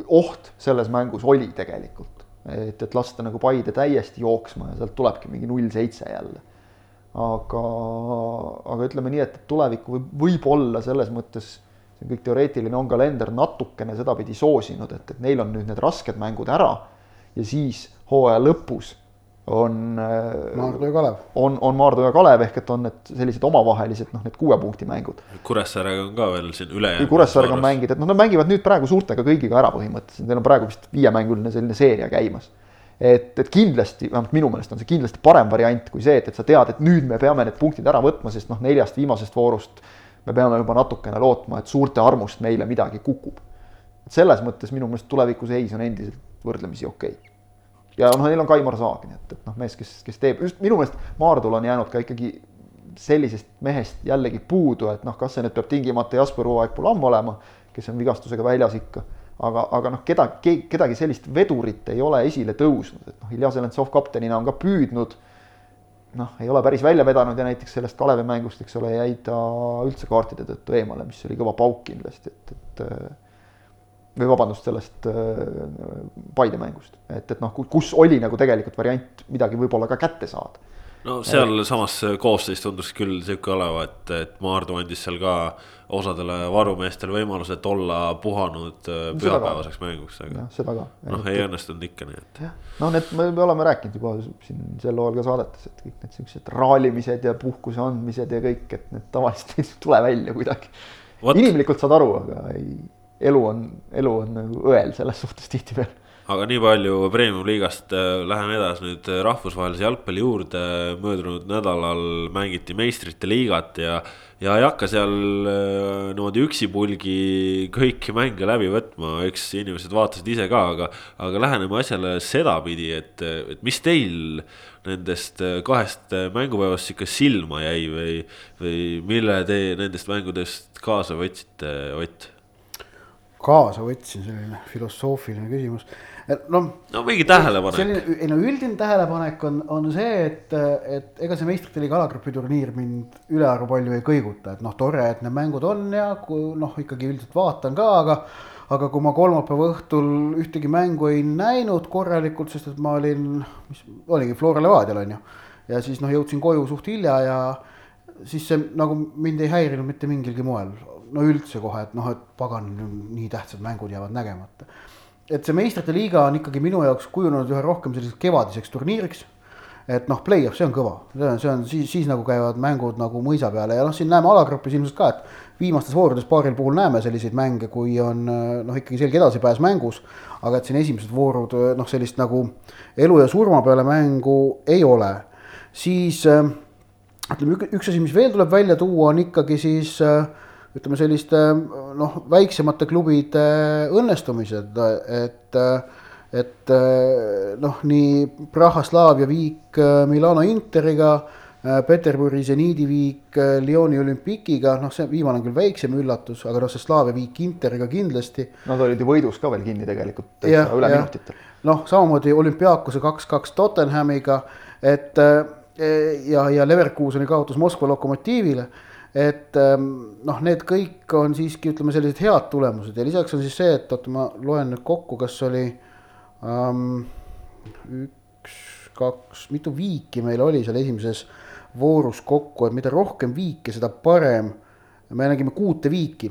Speaker 3: oht selles mängus oli tegelikult et, et lasta nagu Paide täiesti jooksma ja sealt tulebki mingi null seitse jälle. aga, aga ütleme nii, et tulevikku võib, võib-olla selles mõttes, see on kõik teoreetiline, on kalender natukene sedapidi soosinud, et, et neil on nüüd need rasked mängud ära ja siis hooaja lõpus on äh,
Speaker 2: Maardu ja Kalev.
Speaker 3: on, on Maardu ja Kalev ehk et on need sellised omavahelised noh, need kuue punkti mängud.
Speaker 1: Kuressaarega on ka veel siin ülejäänud.
Speaker 3: Kuressaarega on mängida, et noh, nad mängivad nüüd praegu suurtega kõigiga ära põhimõtteliselt, neil on praegu vist viiemänguline selline seeria käimas. et, et kindlasti, vähemalt minu meelest on see kindlasti parem variant kui see, et, et sa tead, et nüüd me peame need punktid ära võtma, sest noh, neljast viimasest voorust me peame juba natukene lootma, et suurte armust meile midagi kukub. selles mõttes minu meelest tuleviku seis on endiselt võrdlemisi okei okay ja noh, neil on Kaimar Saag, nii et, et noh, mees, kes, kes teeb, just minu meelest Maardul on jäänud ka ikkagi sellisest mehest jällegi puudu, et noh, kas see nüüd peab tingimata Jasper Uaeg-Pulam olema, kes on vigastusega väljas ikka, aga, aga noh, keda, kedagi sellist vedurit ei ole esile tõusnud, et noh, Ilja Zelentsov kaptenina on ka püüdnud, noh, ei ole päris välja vedanud ja näiteks sellest Kalevi mängust, eks ole, jäi ta üldse kaartide tõttu eemale, mis oli kõva pauk kindlasti, et, et või vabandust, sellest äh, Paide mängust, et, et noh, kus oli nagu tegelikult variant midagi võib-olla ka kätte saada.
Speaker 1: no sealsamas koosseis tundus küll sihuke oleva, et, et Maardu andis seal ka osadele varumeestele võimaluse, et olla puhanud äh, pühapäevaseks mänguks, aga
Speaker 3: seda ka.
Speaker 1: noh, ei õnnestunud ikka nii, et.
Speaker 3: noh, need me, me oleme rääkinud juba siin sel hooajal ka saadetes, et kõik need siuksed raalimised ja puhkuse andmised ja kõik, et need tavaliselt ei tule välja kuidagi. inimlikult saad aru, aga ei elu on, elu on nagu õel selles suhtes tihtipeale
Speaker 1: aga nii palju premium-liigast, äh, läheme edasi nüüd äh, rahvusvahelise jalgpalli juurde. möödunud nädalal mängiti meistrite liigat ja, ja ei hakka seal äh, niimoodi üksipulgi kõiki mänge läbi võtma, eks inimesed vaatasid ise ka, aga, aga läheneme asjale sedapidi, et, et mis teil nendest kahest mängupäevast sihuke silma jäi või, või mille te nendest mängudest kaasa võtsite, Ott?
Speaker 2: Kaasa võtsin, selline filosoofiline küsimus. no,
Speaker 1: no mingi tähelepanek.
Speaker 2: selline, ei no üldine tähelepanek on, on see, et, et ega see meistrite liiga alagrupi turniir mind ülearu palju ei kõiguta, et noh, tore, et need mängud on ja kui noh, ikkagi üldiselt vaatan ka, aga aga kui ma kolmapäeva õhtul ühtegi mängu ei näinud korralikult, sest et ma olin, mis oligi Flora Levadial on ju. ja siis noh, jõudsin koju suht hilja ja siis see nagu mind ei häirinud mitte mingilgi moel no üldse kohe, et noh, et pagan, nii tähtsad mängud jäävad nägemata. et see meistrite liiga on ikkagi minu jaoks kujunenud üha rohkem selliseks kevadiseks turniiriks. et noh, play-off, see on kõva, see on, see on siis, siis nagu käivad mängud nagu mõisa peale ja noh, siin näeme alagrupis ilmselt ka, et viimastes voorudes paaril puhul näeme selliseid mänge, kui on noh, ikkagi selge edasipääs mängus. aga et siin esimesed voorud noh, sellist nagu elu ja surma peale mängu ei ole, siis ütleme, üks asi, mis veel tuleb välja tuua, on ikkagi siis äh, ütleme selliste noh, väiksemate klubide õnnestumised, et, et noh, nii Praha Slavia viik Milano Interiga, Peterburi Zeniidi viik Lyoni olümpikiga, noh, see viimane on küll väiksem üllatus, aga noh, see Slavia viik Interiga kindlasti.
Speaker 3: Nad olid ju võidus ka veel kinni tegelikult, üle ja. minutitel.
Speaker 2: noh, samamoodi olümpiaakuse kaks-kaks Tottenhamiga, et ja, ja Leverkuseni kaotus Moskva Lokomotiivile et ähm, noh, need kõik on siiski ütleme sellised head tulemused ja lisaks on siis see, et oota, ma loen nüüd kokku, kas oli um, üks, kaks, mitu viiki meil oli seal esimeses voorus kokku, et mida rohkem viike, seda parem. me nägime kuute viiki.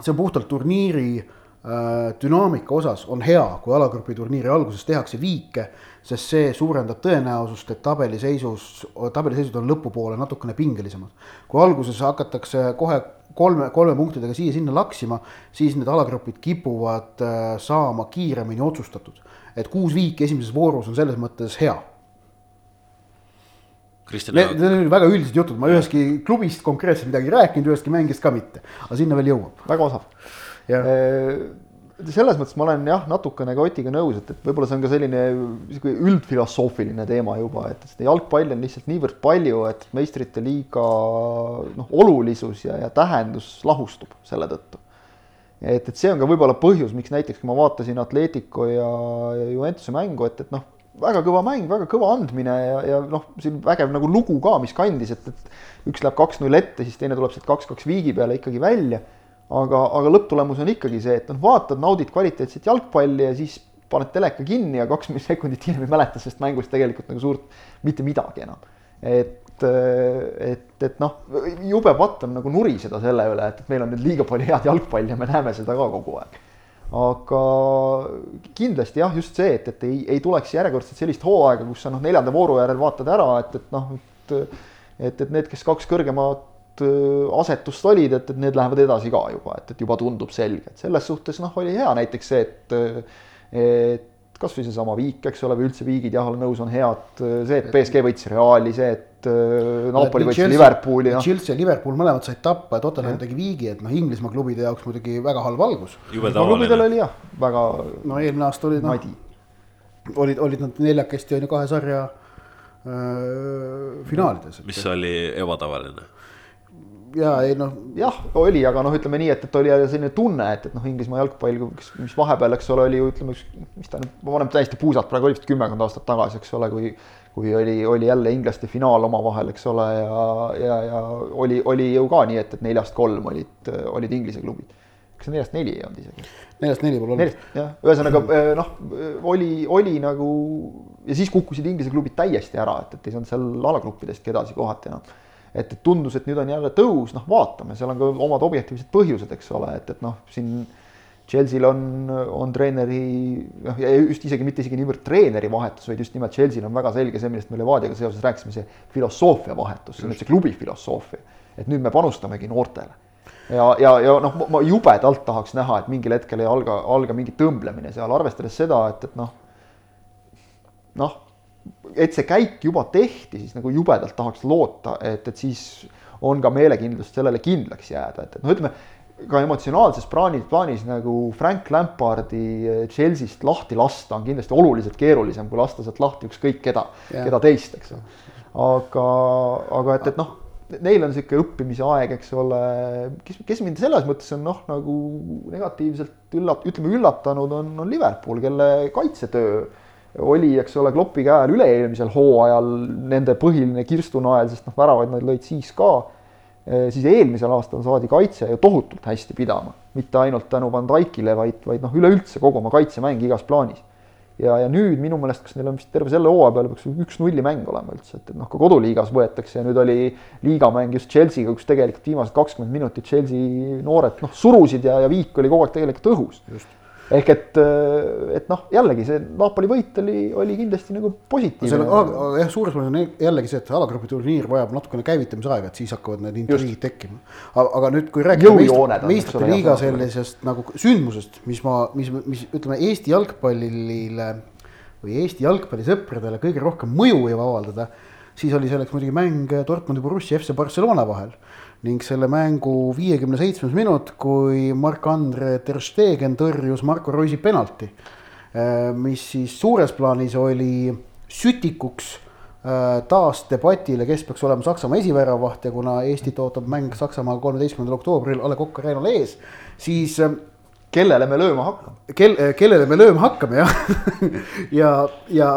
Speaker 2: see on puhtalt turniiri äh, dünaamika osas on hea, kui alagrupi turniiri alguses tehakse viike sest see suurendab tõenäosust, et tabeliseisus, tabeliseisud on lõpupoole natukene pingelisemad. kui alguses hakatakse kohe kolme, kolme punktidega siia-sinna laksima, siis need alagrupid kipuvad äh, saama kiiremini otsustatud. et kuus viiki esimeses voorus on selles mõttes hea. Need, need on väga üldised jutud, ma ühestki klubist konkreetselt midagi ei rääkinud, ühestki mängijast ka mitte, aga sinna veel jõuab.
Speaker 3: väga osav selles mõttes ma olen jah, natukene ka Otiga nõus, et, et võib-olla see on ka selline sihuke üldfilosoofiline teema juba, et seda jalgpalli on lihtsalt niivõrd palju, et meistrite liiga noh, olulisus ja, ja tähendus lahustub selle tõttu. et, et see on ka võib-olla põhjus, miks näiteks kui ma vaatasin Atletico ja, ja Juventuse mängu, et, et noh, väga kõva mäng, väga kõva andmine ja, ja noh, siin vägev nagu lugu ka, mis kandis, et, et üks läheb kaks-null ette, siis teine tuleb sealt kaks-kaks viigi peale ikkagi välja aga, aga lõpptulemus on ikkagi see, et noh, vaatad, naudid kvaliteetset jalgpalli ja siis paned teleka kinni ja kaks sekundit hiljem ei mäleta sellest mängust tegelikult nagu suurt mitte midagi enam. et, et, et noh, jube patt on nagu nuriseda selle üle, et, et meil on nüüd liiga palju head jalgpalli ja me näeme seda ka kogu aeg. aga kindlasti jah, just see, et, et ei, ei tuleks järjekordselt sellist hooaega, kus sa noh, neljanda vooru järel vaatad ära, et, et noh, et et, et need, kes kaks kõrgemat asetust olid, et, et need lähevad edasi ka juba, et, et juba tundub selge, et selles suhtes noh, oli hea näiteks see, et et kasvõi seesama Viik, eks ole, või üldse Viigid, jah, olen nõus, on head, see, et BSG võitis Reali, see, et Napoli võitis Liverpooli.
Speaker 2: Chelsea ja Liverpool mõlemad said tappa ja Tottenham tegi Viigi, et noh, Inglismaa klubide jaoks muidugi väga halb algus.
Speaker 3: klubidel oli jah, väga.
Speaker 2: no eelmine aasta olid noh, olid, olid nad neljakesti on ju kahe sarja äh, finaalides.
Speaker 1: mis oli ebatavaline
Speaker 2: ja ei noh.
Speaker 3: jah, oli, aga noh, ütleme nii, et, et oli selline tunne, et, et noh, Inglismaa jalgpall, mis vahepeal, eks ole, oli ju ütleme, mis ta nüüd, ma panen täiesti puusalt praegu, oli vist kümmekond aastat tagasi, eks ole, kui kui oli, oli jälle inglaste finaal omavahel, eks ole, ja, ja, ja oli, oli ju ka nii, et, et neljast kolm olid, olid Inglise klubid. kas neljast neli ei olnud isegi?
Speaker 2: neljast neli pole olnud.
Speaker 3: jah, ühesõnaga noh, oli, oli nagu ja siis kukkusid Inglise klubid täiesti ära, et, et ei saanud seal alagruppidestki edasi kohati enam no et, et tundus, et nüüd on jälle tõus, noh, vaatame, seal on ka omad objektiivsed põhjused, eks ole, et, et noh, siin Chelsea'l on, on treeneri, noh, ja just isegi mitte isegi niivõrd treeneri vahetus, vaid just nimelt Chelsea'l on väga selge see, millest me Levadiaga seoses rääkisime, see filosoofia vahetus, see on see klubi filosoofia. et nüüd me panustamegi noortele. ja, ja, ja noh, ma jubedalt tahaks näha, et mingil hetkel ei alga, alga mingi tõmblemine seal, arvestades seda, et, et noh, noh et see käik juba tehti, siis nagu jubedalt tahaks loota, et, et siis on ka meelekindlust sellele kindlaks jääda, et, et noh, ütleme ka emotsionaalses plaanis, plaanis nagu Frank Lampardi Chelsea'st lahti lasta on kindlasti oluliselt keerulisem, kui lasta sealt lahti ükskõik keda, keda teist, eks ju. aga, aga et, et noh, neil on niisugune õppimise aeg, eks ole, kes, kes mind selles mõttes on noh, nagu negatiivselt üllat-, ütleme üllatanud, on, on Liverpool, kelle kaitsetöö oli, eks ole, Kloppi käe all üle-eelmisel hooajal nende põhiline kirstunael, sest noh, väravaid nad lõid siis ka, eh, siis eelmisel aastal saadi kaitse ju tohutult hästi pidama. mitte ainult tänu Van Dijkile, vaid, vaid noh, üleüldse kogu oma kaitsemäng igas plaanis. ja, ja nüüd minu meelest, kas neil on vist terve selle hooaja peale peaks üks-nulli mäng olema üldse, et, et noh, ka koduliigas võetakse ja nüüd oli liigamäng just Chelsea'ga, kus tegelikult viimased kakskümmend minutit Chelsea noored noh, surusid ja, ja viik oli kogu aeg tegelikult õhus. just ehk et, et noh, jällegi see Napoli võit oli, oli kindlasti nagu positiivne.
Speaker 2: aga jah, suures plaanis on jällegi see, et alagrupi turniir vajab natukene käivitamisaega, et siis hakkavad need intriigid tekkima. aga nüüd, kui rääkida meistrite liiga sellisest nagu sündmusest, mis ma, mis, mis ütleme Eesti jalgpallile või Eesti jalgpallisõpradele kõige rohkem mõju võib avaldada, siis oli selleks muidugi mäng Dortmundi Borussia FC Barcelona vahel ning selle mängu viiekümne seitsmes minut, kui Mark-Andre Ter Stegen tõrjus Marko Roisi penalti, äh, mis siis suures plaanis oli sütikuks äh, taas debatile, kes peaks olema Saksamaa esiväravaht ja kuna Eestit ootab mäng Saksamaal kolmeteistkümnendal oktoobril A Le Coq Arena'l ees, siis äh,
Speaker 3: kellele me lööma hakkame?
Speaker 2: kel-, kellele me lööma hakkame, jah ja, ja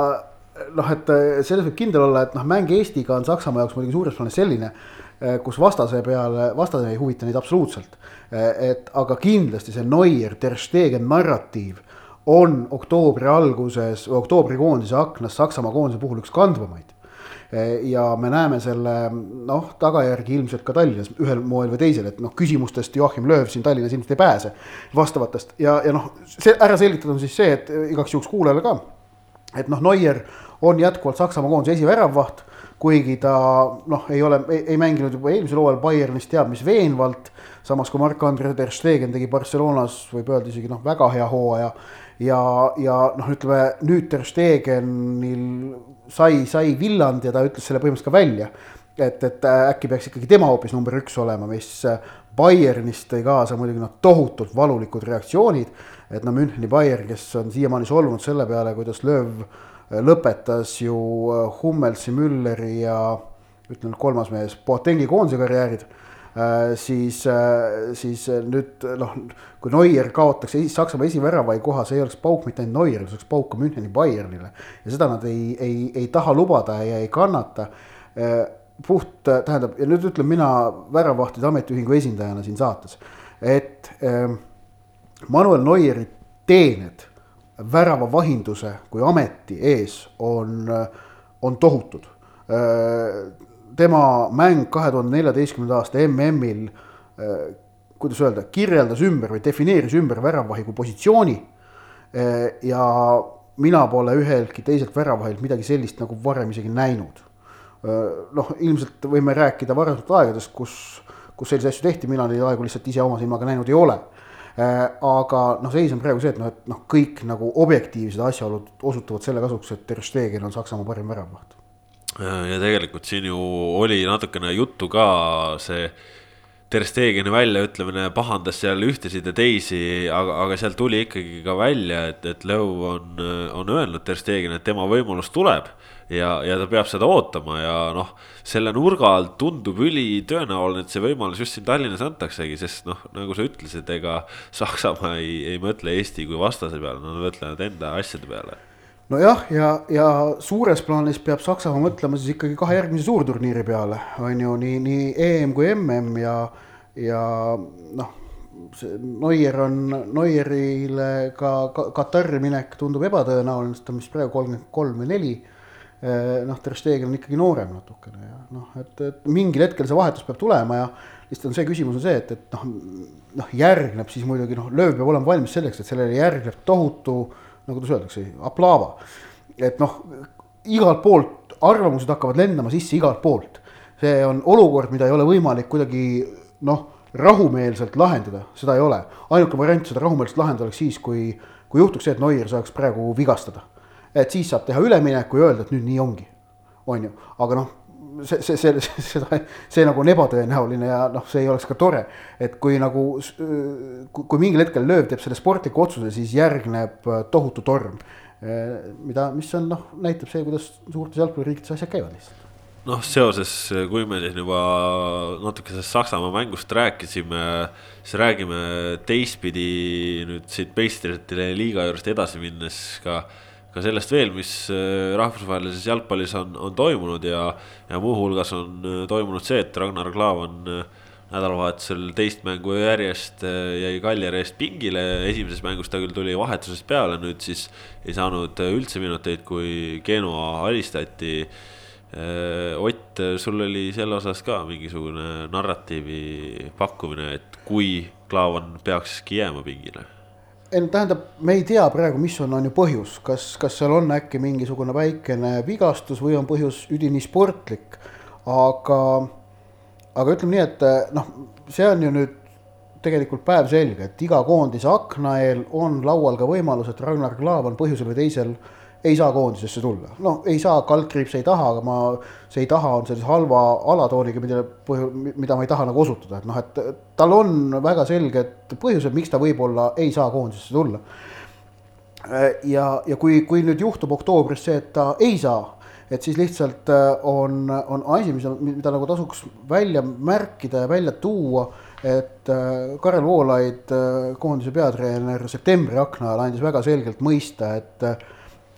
Speaker 2: noh, et selles võib kindel olla, et noh, mäng Eestiga on Saksamaa jaoks muidugi suures plaanis selline kus vastase peale, vastane ei huvita neid absoluutselt. Eh, et aga kindlasti see Neuer, Ter Stegen narratiiv on oktoobri alguses, oktoobrikoondise aknas Saksamaa koondise puhul üks kandvamaid. Eh, ja me näeme selle noh, tagajärgi ilmselt ka Tallinnas ühel moel või teisel, et noh, küsimustest Joachim Lööv siin Tallinnas ilmselt ei pääse vastavatest ja, ja noh, see ära selgitada on siis see, et igaks juhuks kuulajale ka. et noh, Neuer on jätkuvalt Saksamaa koondise esiväravvaht kuigi ta noh, ei ole, ei mänginud juba eelmisel hooajal Bayernis teab mis veenvalt. samas kui Mark-Andre Ter Stegen tegi Barcelonas, võib öelda isegi noh, väga hea hooaja. ja, ja noh, ütleme nüüd Ter Stegenil sai, sai villand ja ta ütles selle põhimõtteliselt ka välja. et, et äkki peaks ikkagi tema hoopis number üks olema, mis Bayernist tõi kaasa muidugi noh, tohutult valulikud reaktsioonid. et no Müncheni Bayern, kes on siiamaani solvunud selle peale, kuidas lööv lõpetas ju äh, Hummelsi, Mülleri ja ütlen kolmas mees, Boatengi koondise karjäärid äh, siis, äh, siis nüüd noh, kui Neuer kaotaks Saksamaa esivärava koha, see ei oleks pauk mitte ainult Neuerile, see oleks pauk ka Müncheni Bayernile. ja seda nad ei, ei, ei taha lubada ja ei kannata. puht, tähendab, ja nüüd ütlen mina väravahtide ametiühingu esindajana siin saates, et Manuel Neueri teened väravavahinduse kui ameti ees on, on tohutud. tema mäng kahe tuhande neljateistkümnenda aasta MM-il kuidas öelda, kirjeldas ümber või defineeris ümber väravvahi kui positsiooni. ja mina pole üheltki teiselt väravvahilt midagi sellist nagu varem isegi näinud. noh, ilmselt võime rääkida varasemalt aegadest, kus, kus selliseid asju tehti, mina neid aegu lihtsalt ise oma silmaga näinud ei ole aga noh, seis on praegu see, et noh, et noh, kõik nagu objektiivsed asjaolud osutuvad selle kasuks, et Ter Stegen on Saksamaa parim väravvaht.
Speaker 1: ja tegelikult siin ju oli natukene juttu ka see Ter Stegeni väljaütlemine pahandas seal ühtesid ja teisi, aga, aga sealt tuli ikkagi ka välja, et, et Lõu on, on öelnud Ter Stegen, et tema võimalus tuleb. Ja, ja ta peab seda ootama ja noh, selle nurga alt tundub ülitõenäoline, et see võimalus just siin Tallinnas antaksegi, sest noh, nagu sa ütlesid, ega Saksamaa ei, ei mõtle Eesti kui vastase peale, nad mõtlevad enda asjade peale
Speaker 2: nojah, ja, ja suures plaanis peab Saksamaa mõtlema siis ikkagi kahe järgmise suurturniiri peale, on ju nii, nii EM kui MM ja, ja noh, see Neuer on, Neuerile ka, ka Katari minek tundub ebatõenäoline, sest ta on vist praegu kolmkümmend kolm või neli. Noh, Ter Stegen on ikkagi noorem natukene ja noh, et, et mingil hetkel see vahetus peab tulema ja lihtsalt on see küsimus on see, et, et noh, noh järgneb siis muidugi noh, lööv peab olema valmis selleks, et sellele järgneb tohutu no kuidas öeldakse, aplaava. et noh, igalt poolt arvamused hakkavad lendama sisse igalt poolt. see on olukord, mida ei ole võimalik kuidagi noh, rahumeelselt lahendada, seda ei ole. ainuke variant seda rahumeelselt lahendada oleks siis, kui, kui juhtuks see, et Neuer saaks praegu vigastada. Et siis saab teha ülemineku ja öelda, et nüüd nii ongi, on ju, aga noh see, see, see, seda, see nagu on ebatõenäoline ja noh, see ei oleks ka tore. et kui nagu, kui mingil hetkel lööv teeb selle sportliku otsuse, siis järgneb äh, tohutu torm. Äh, mida, mis on noh, näitab see, kuidas suurtes jalgpalliriikides asjad käivad lihtsalt
Speaker 1: noh, seoses, kui me siin juba natuke sellest Saksamaa mängust rääkisime, siis räägime teistpidi nüüd siit meistrite liiga juurest edasi minnes ka ka sellest veel, mis äh, rahvusvahelises jalgpallis on, on toimunud ja, ja muuhulgas on äh, toimunud see, et Ragnar Klavan äh, nädalavahetusel teist mängu järjest jäi Kaljari eest pingile, esimeses mängus ta küll tuli vahetusest peale, nüüd siis ei saanud üldse minuteid, kui Genoa alistati. Ott, sul oli selle osas ka mingisugune narratiivi pakkumine, et kui Klaavan peakski jääma pingile
Speaker 2: ei no tähendab, me ei tea praegu, mis on, on ju põhjus, kas, kas seal on äkki mingisugune väikene vigastus või on põhjus üdini sportlik. aga, aga ütleme nii, et noh, see on ju nüüd tegelikult päevselge, et iga koondise akna eel on laual ka võimalus, et Ragnar Klavan põhjusel või teisel äh, ei saa koondisesse tulla, noh, ei saa, kaldkriips ei taha, aga ma, see ei taha on sellise halva alatooniga, mida, mida ma ei taha nagu osutada, et noh, et tal on väga selged põhjused, miks ta võib-olla ei saa koondisesse tulla. ja, ja kui, kui nüüd juhtub oktoobris see, et ta ei saa, et siis lihtsalt on, on asi, mis, mida nagu tasuks välja märkida ja välja tuua et Karel Voolaid, koondise peatreener septembri akna ajal andis väga selgelt mõista, et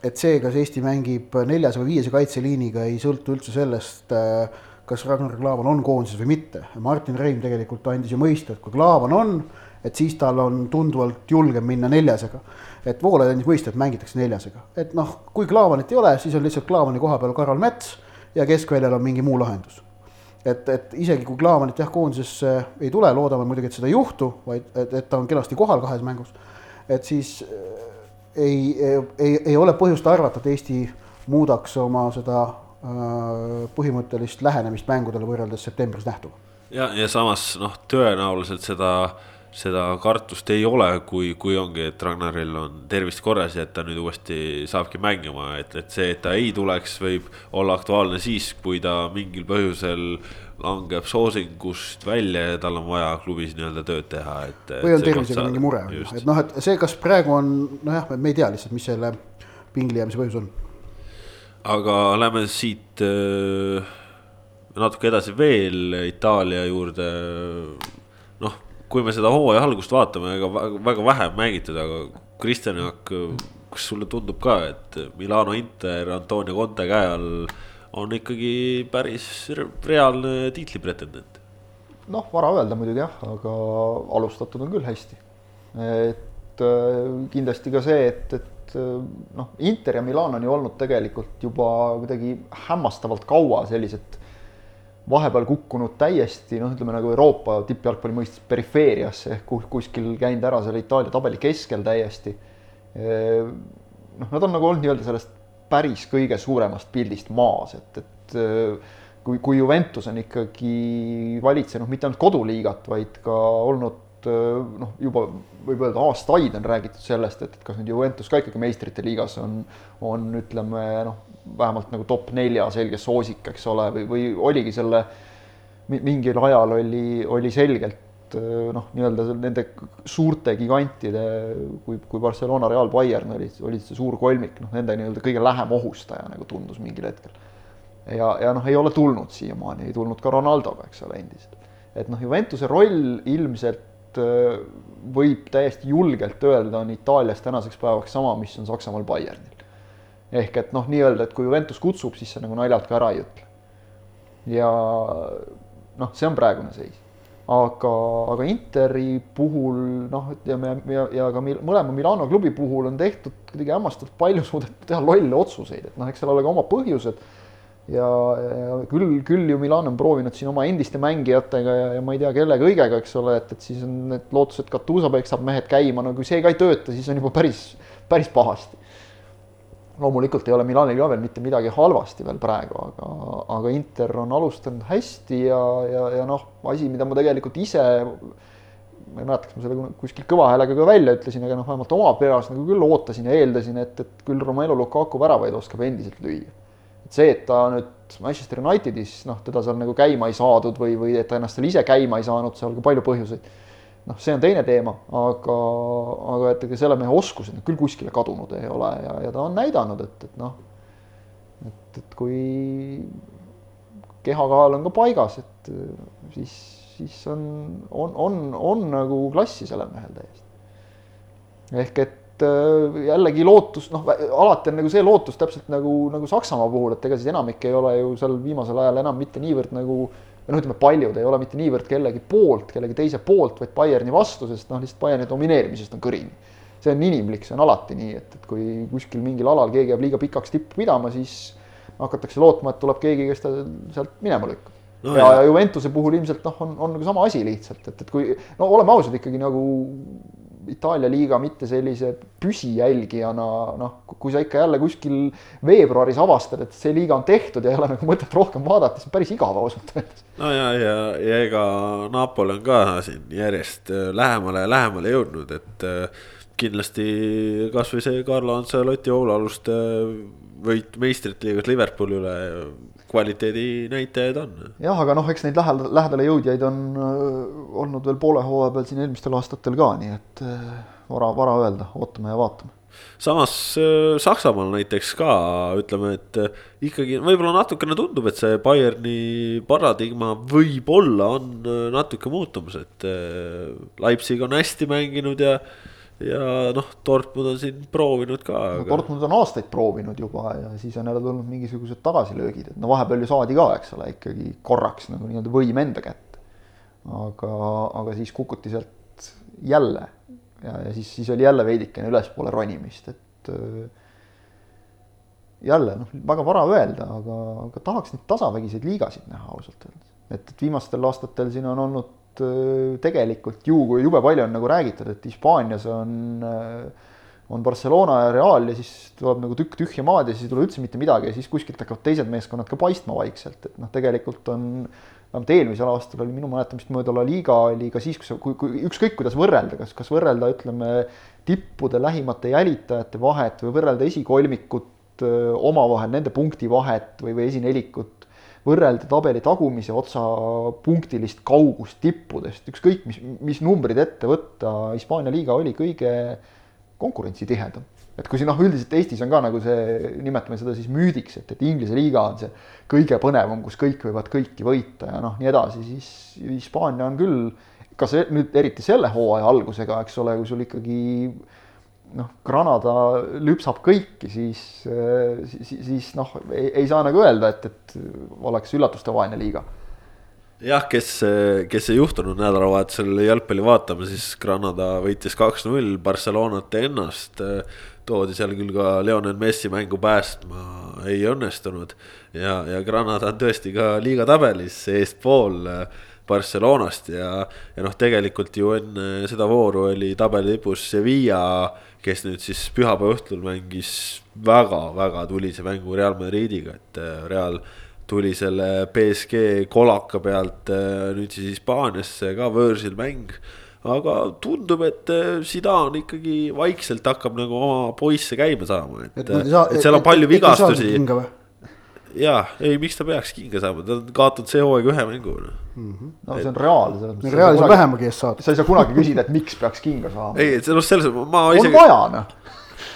Speaker 2: et see, kas Eesti mängib neljas või viies kaitseliiniga, ei sõltu üldse sellest, äh, kas Ragnar Klavan on koondises või mitte. Martin Reim tegelikult andis ju mõista, et kui Klavan on, et siis tal on tunduvalt julgem minna neljasega. et Voolaid andis mõista, et mängitakse neljasega, et noh, kui Klavanit ei ole, siis on lihtsalt Klavani koha peal Karol Mäts ja keskväljal on mingi muu lahendus. et, et isegi kui Klavanit jah, koondisesse ei tule, loodame muidugi, et seda ei juhtu, vaid et, et ta on kenasti kohal kahes mängus, et siis ei, ei, ei ole põhjust arvata, et Eesti muudaks oma seda äh, põhimõttelist lähenemist mängudele võrreldes septembris nähtuga.
Speaker 1: ja, ja samas noh, tõenäoliselt seda, seda kartust ei ole, kui, kui ongi, et Ragnaril on tervist korras ja et ta nüüd uuesti saabki mängima, et, et see, et ta ei tuleks, võib olla aktuaalne siis, kui ta mingil põhjusel langeb soosingust välja ja tal on vaja klubis nii-öelda tööd teha, et.
Speaker 2: või on tervisega mingi mure, et noh, et see, kas praegu on, nojah, me ei tea lihtsalt, mis selle pingli jäämise põhjus on.
Speaker 1: aga lähme siit äh, natuke edasi veel Itaalia juurde. noh, kui me seda hooaja algust vaatame, ega väga, väga vähe mängitud, aga Kristjan Jaak, kas sulle tundub ka, et Milano Inter Antonio Conte käe all on ikkagi päris reaalne tiitlipretendent.
Speaker 3: noh, vara öelda muidugi jah, aga alustatud on küll hästi. et äh, kindlasti ka see, et, et äh, noh, Inter ja Milan on ju olnud tegelikult juba kuidagi hämmastavalt kaua sellised vahepeal kukkunud täiesti noh, ütleme nagu Euroopa tippjalgpalli mõistes perifeeriasse ehk kuskil käinud ära seal Itaalia tabeli keskel täiesti. noh, nad on nagu olnud nii-öelda sellest päris kõige suuremast pildist maas, et, et kui, kui Juventus on ikkagi valitsenud mitte ainult koduliigat, vaid ka olnud noh, juba võib öelda aastaid on räägitud sellest, et kas nüüd Juventus ka ikkagi meistrite liigas on, on ütleme noh, vähemalt nagu top nelja selge soosik, eks ole, või, või oligi selle mingil ajal oli, oli selgelt noh, nii-öelda nende suurte gigantide, kui, kui Barcelona, Real, Bayern olid, olid see suur kolmik, noh, nende nii-öelda kõige lähem ohustaja nagu tundus mingil hetkel. ja, ja noh, ei ole tulnud siiamaani, ei tulnud ka Ronaldoga, eks ole, endiselt. et noh, Juventuse roll ilmselt võib täiesti julgelt öelda, on Itaalias tänaseks päevaks sama, mis on Saksamaal Bayernil ehk et noh, nii-öelda, et kui Juventus kutsub, siis sa nagu naljalt ka ära ei ütle. ja noh, see on praegune seis. Aga, aga Interi puhul noh, ütleme ja, ja ka mil, mõlema Milano klubi puhul on tehtud kuidagi hämmastavalt palju suudetud teha lolle otsuseid, et noh, eks seal ole ka oma põhjused. ja, ja küll, küll ju Milan on proovinud siin oma endiste mängijatega ja, ja ma ei tea, kelle kõigega, eks ole, et, et siis on need lootused, Katuusa peksab mehed käima, no kui see ka ei tööta, siis on juba päris, päris pahasti loomulikult ei ole Milanil ka veel mitte midagi halvasti veel praegu, aga, aga Inter on alustanud hästi ja, ja, ja noh, asi, mida ma tegelikult ise, ma ei mäleta, kas ma selle kuskil kõva häälega ka välja ütlesin, aga noh, vähemalt oma peas nagu küll ootasin ja eeldasin, et, et küll Romelu Lukaku väravaid oskab endiselt lüüa. et see, et ta nüüd Manchester Unitedis, noh, teda seal nagu käima ei saadud või, või et ta ennast seal ise käima ei saanud, seal ka palju põhjuseid noh, see on teine teema, aga, aga et ega selle mehe oskused küll kuskile kadunud ei ole ja, ja ta on näidanud, et, et noh, et, et kui kehakaal on ka paigas, et siis, siis on, on, on, on nagu klassi sellel mehel täiesti. ehk et äh, jällegi lootus, noh, alati on nagu see lootus täpselt nagu, nagu Saksamaa puhul, et ega siis enamik ei ole ju seal viimasel ajal enam mitte niivõrd nagu äh, või noh, ütleme paljud ei ole mitte niivõrd kellegi poolt, kellegi teise poolt, vaid Bayerni vastu, sest noh, lihtsalt Bayerni domineerimisest on kõrini. see on inimlik, see on alati nii, et, et kui kuskil mingil alal keegi jääb liiga pikaks tippu pidama, siis hakatakse lootma, et tuleb keegi, kes ta sealt minema lükkab no,. ja, ja Juventuse puhul ilmselt noh, on, on nagu sama asi lihtsalt, et, et kui no oleme ausad ikkagi nagu Itaalia liiga mitte sellise püsijälgijana, noh, kui sa ikka jälle kuskil veebruaris avastad, et see liiga on tehtud ja ei ole nagu mõtet rohkem vaadata, siis päris igav ausalt öeldes.
Speaker 1: no ja, ja, ja ega Napoli on ka siin järjest äh, lähemale ja lähemale jõudnud, et äh, kindlasti kasvõi see Carlo Ancelotti hoolealuste võit meistrite liigas Liverpooli üle kvaliteedinäitajaid on.
Speaker 3: jah, aga noh, eks neid lähedale, lähedale jõudjaid on äh, olnud veel poole hooaja peal siin eelmistel aastatel ka, nii et äh, vara, vara öelda, ootame ja vaatame.
Speaker 1: samas äh, Saksamaal näiteks ka ütleme, et ikkagi võib-olla natukene tundub, et see Bayerni paradigma võib-olla on natuke muutumas, et Leipzig on hästi mänginud ja ja noh, Dortmund on siin proovinud ka
Speaker 3: aga.... no Dortmund on aastaid proovinud juba ja siis on jälle tulnud mingisugused tagasilöögid, et no vahepeal ju saadi ka, eks ole, ikkagi korraks nagu nii-öelda võim enda kätte. aga, aga siis kukuti sealt jälle ja, ja siis, siis oli jälle veidikene ülespoole ronimist, et äh, jälle noh, väga vara öelda, aga, aga tahaks neid tasavägiseid liigasid näha ausalt öeldes. et, et viimastel aastatel siin on olnud tegelikult ju, jube palju on nagu räägitud, et Hispaanias on, äh, on Barcelona ja Real ja siis tuleb nagu tükk tühja maad ja siis ei tule üldse mitte midagi ja siis kuskilt hakkavad teised meeskonnad ka paistma vaikselt, et noh, tegelikult on vähemalt eelmisel aastal oli minu mäletamist mööda La Liga oli ka siis, kui sa, kui, kui ükskõik kuidas võrrelda, kas, kas võrrelda, ütleme, tippude lähimate jälitajate vahet või võrrelda esikolmikut äh, omavahel, nende punkti vahet või, või esinelikut võrrelda tabeli tagumise otsa punktilist kaugust tippudest, ükskõik mis, mis numbrid ette võtta, Hispaania liiga oli kõige konkurentsitihedam. et kui siin noh, üldiselt Eestis on ka nagu see, nimetame seda siis müüdiks, et, et Inglise liiga on see kõige põnevam, kus kõik võivad kõiki võita ja noh, nii edasi, siis Hispaania on küll, ka see nüüd eriti selle hooaja algusega, eks ole, kui sul ikkagi noh, Granada lüpsab kõiki, siis, siis, siis noh, ei, saa nagu öelda, et, et oleks üllatustevaene liiga.
Speaker 1: jah, kes, kes ei juhtunud nädalavahetusel jalgpalli vaatama, siis Granada võitis kaks-null Barcelonat ennast. toodi seal küll ka Lionel Messi mängu päästma, ei õnnestunud. ja, ja Granada on tõesti ka liiga tabelis eespool Barcelonast ja, ja noh, tegelikult ju enne seda vooru oli tabeli tipus Sevilla, kes nüüd siis pühapäeva õhtul mängis väga-väga tulise mängu Real Madridiga, et Real tuli selle BSG kolaka pealt äh, nüüd siis Hispaaniasse ka võõrsil mäng. aga tundub, et äh, Zidane ikkagi vaikselt hakkab nagu oma poisse käima saama, et, et, et seal on palju vigastusi. Ja, ei, miks ta peaks kinga saama, ta on kaotanud see hooaeg ühe mängu.
Speaker 3: Mm -hmm. no see on reaal.
Speaker 2: reaalis on vähemagi eest saada.
Speaker 3: sa ei saa kunagi küsida, et miks peaks kinga saama.
Speaker 1: ei, selles, selles ma
Speaker 3: isegi. on vaja noh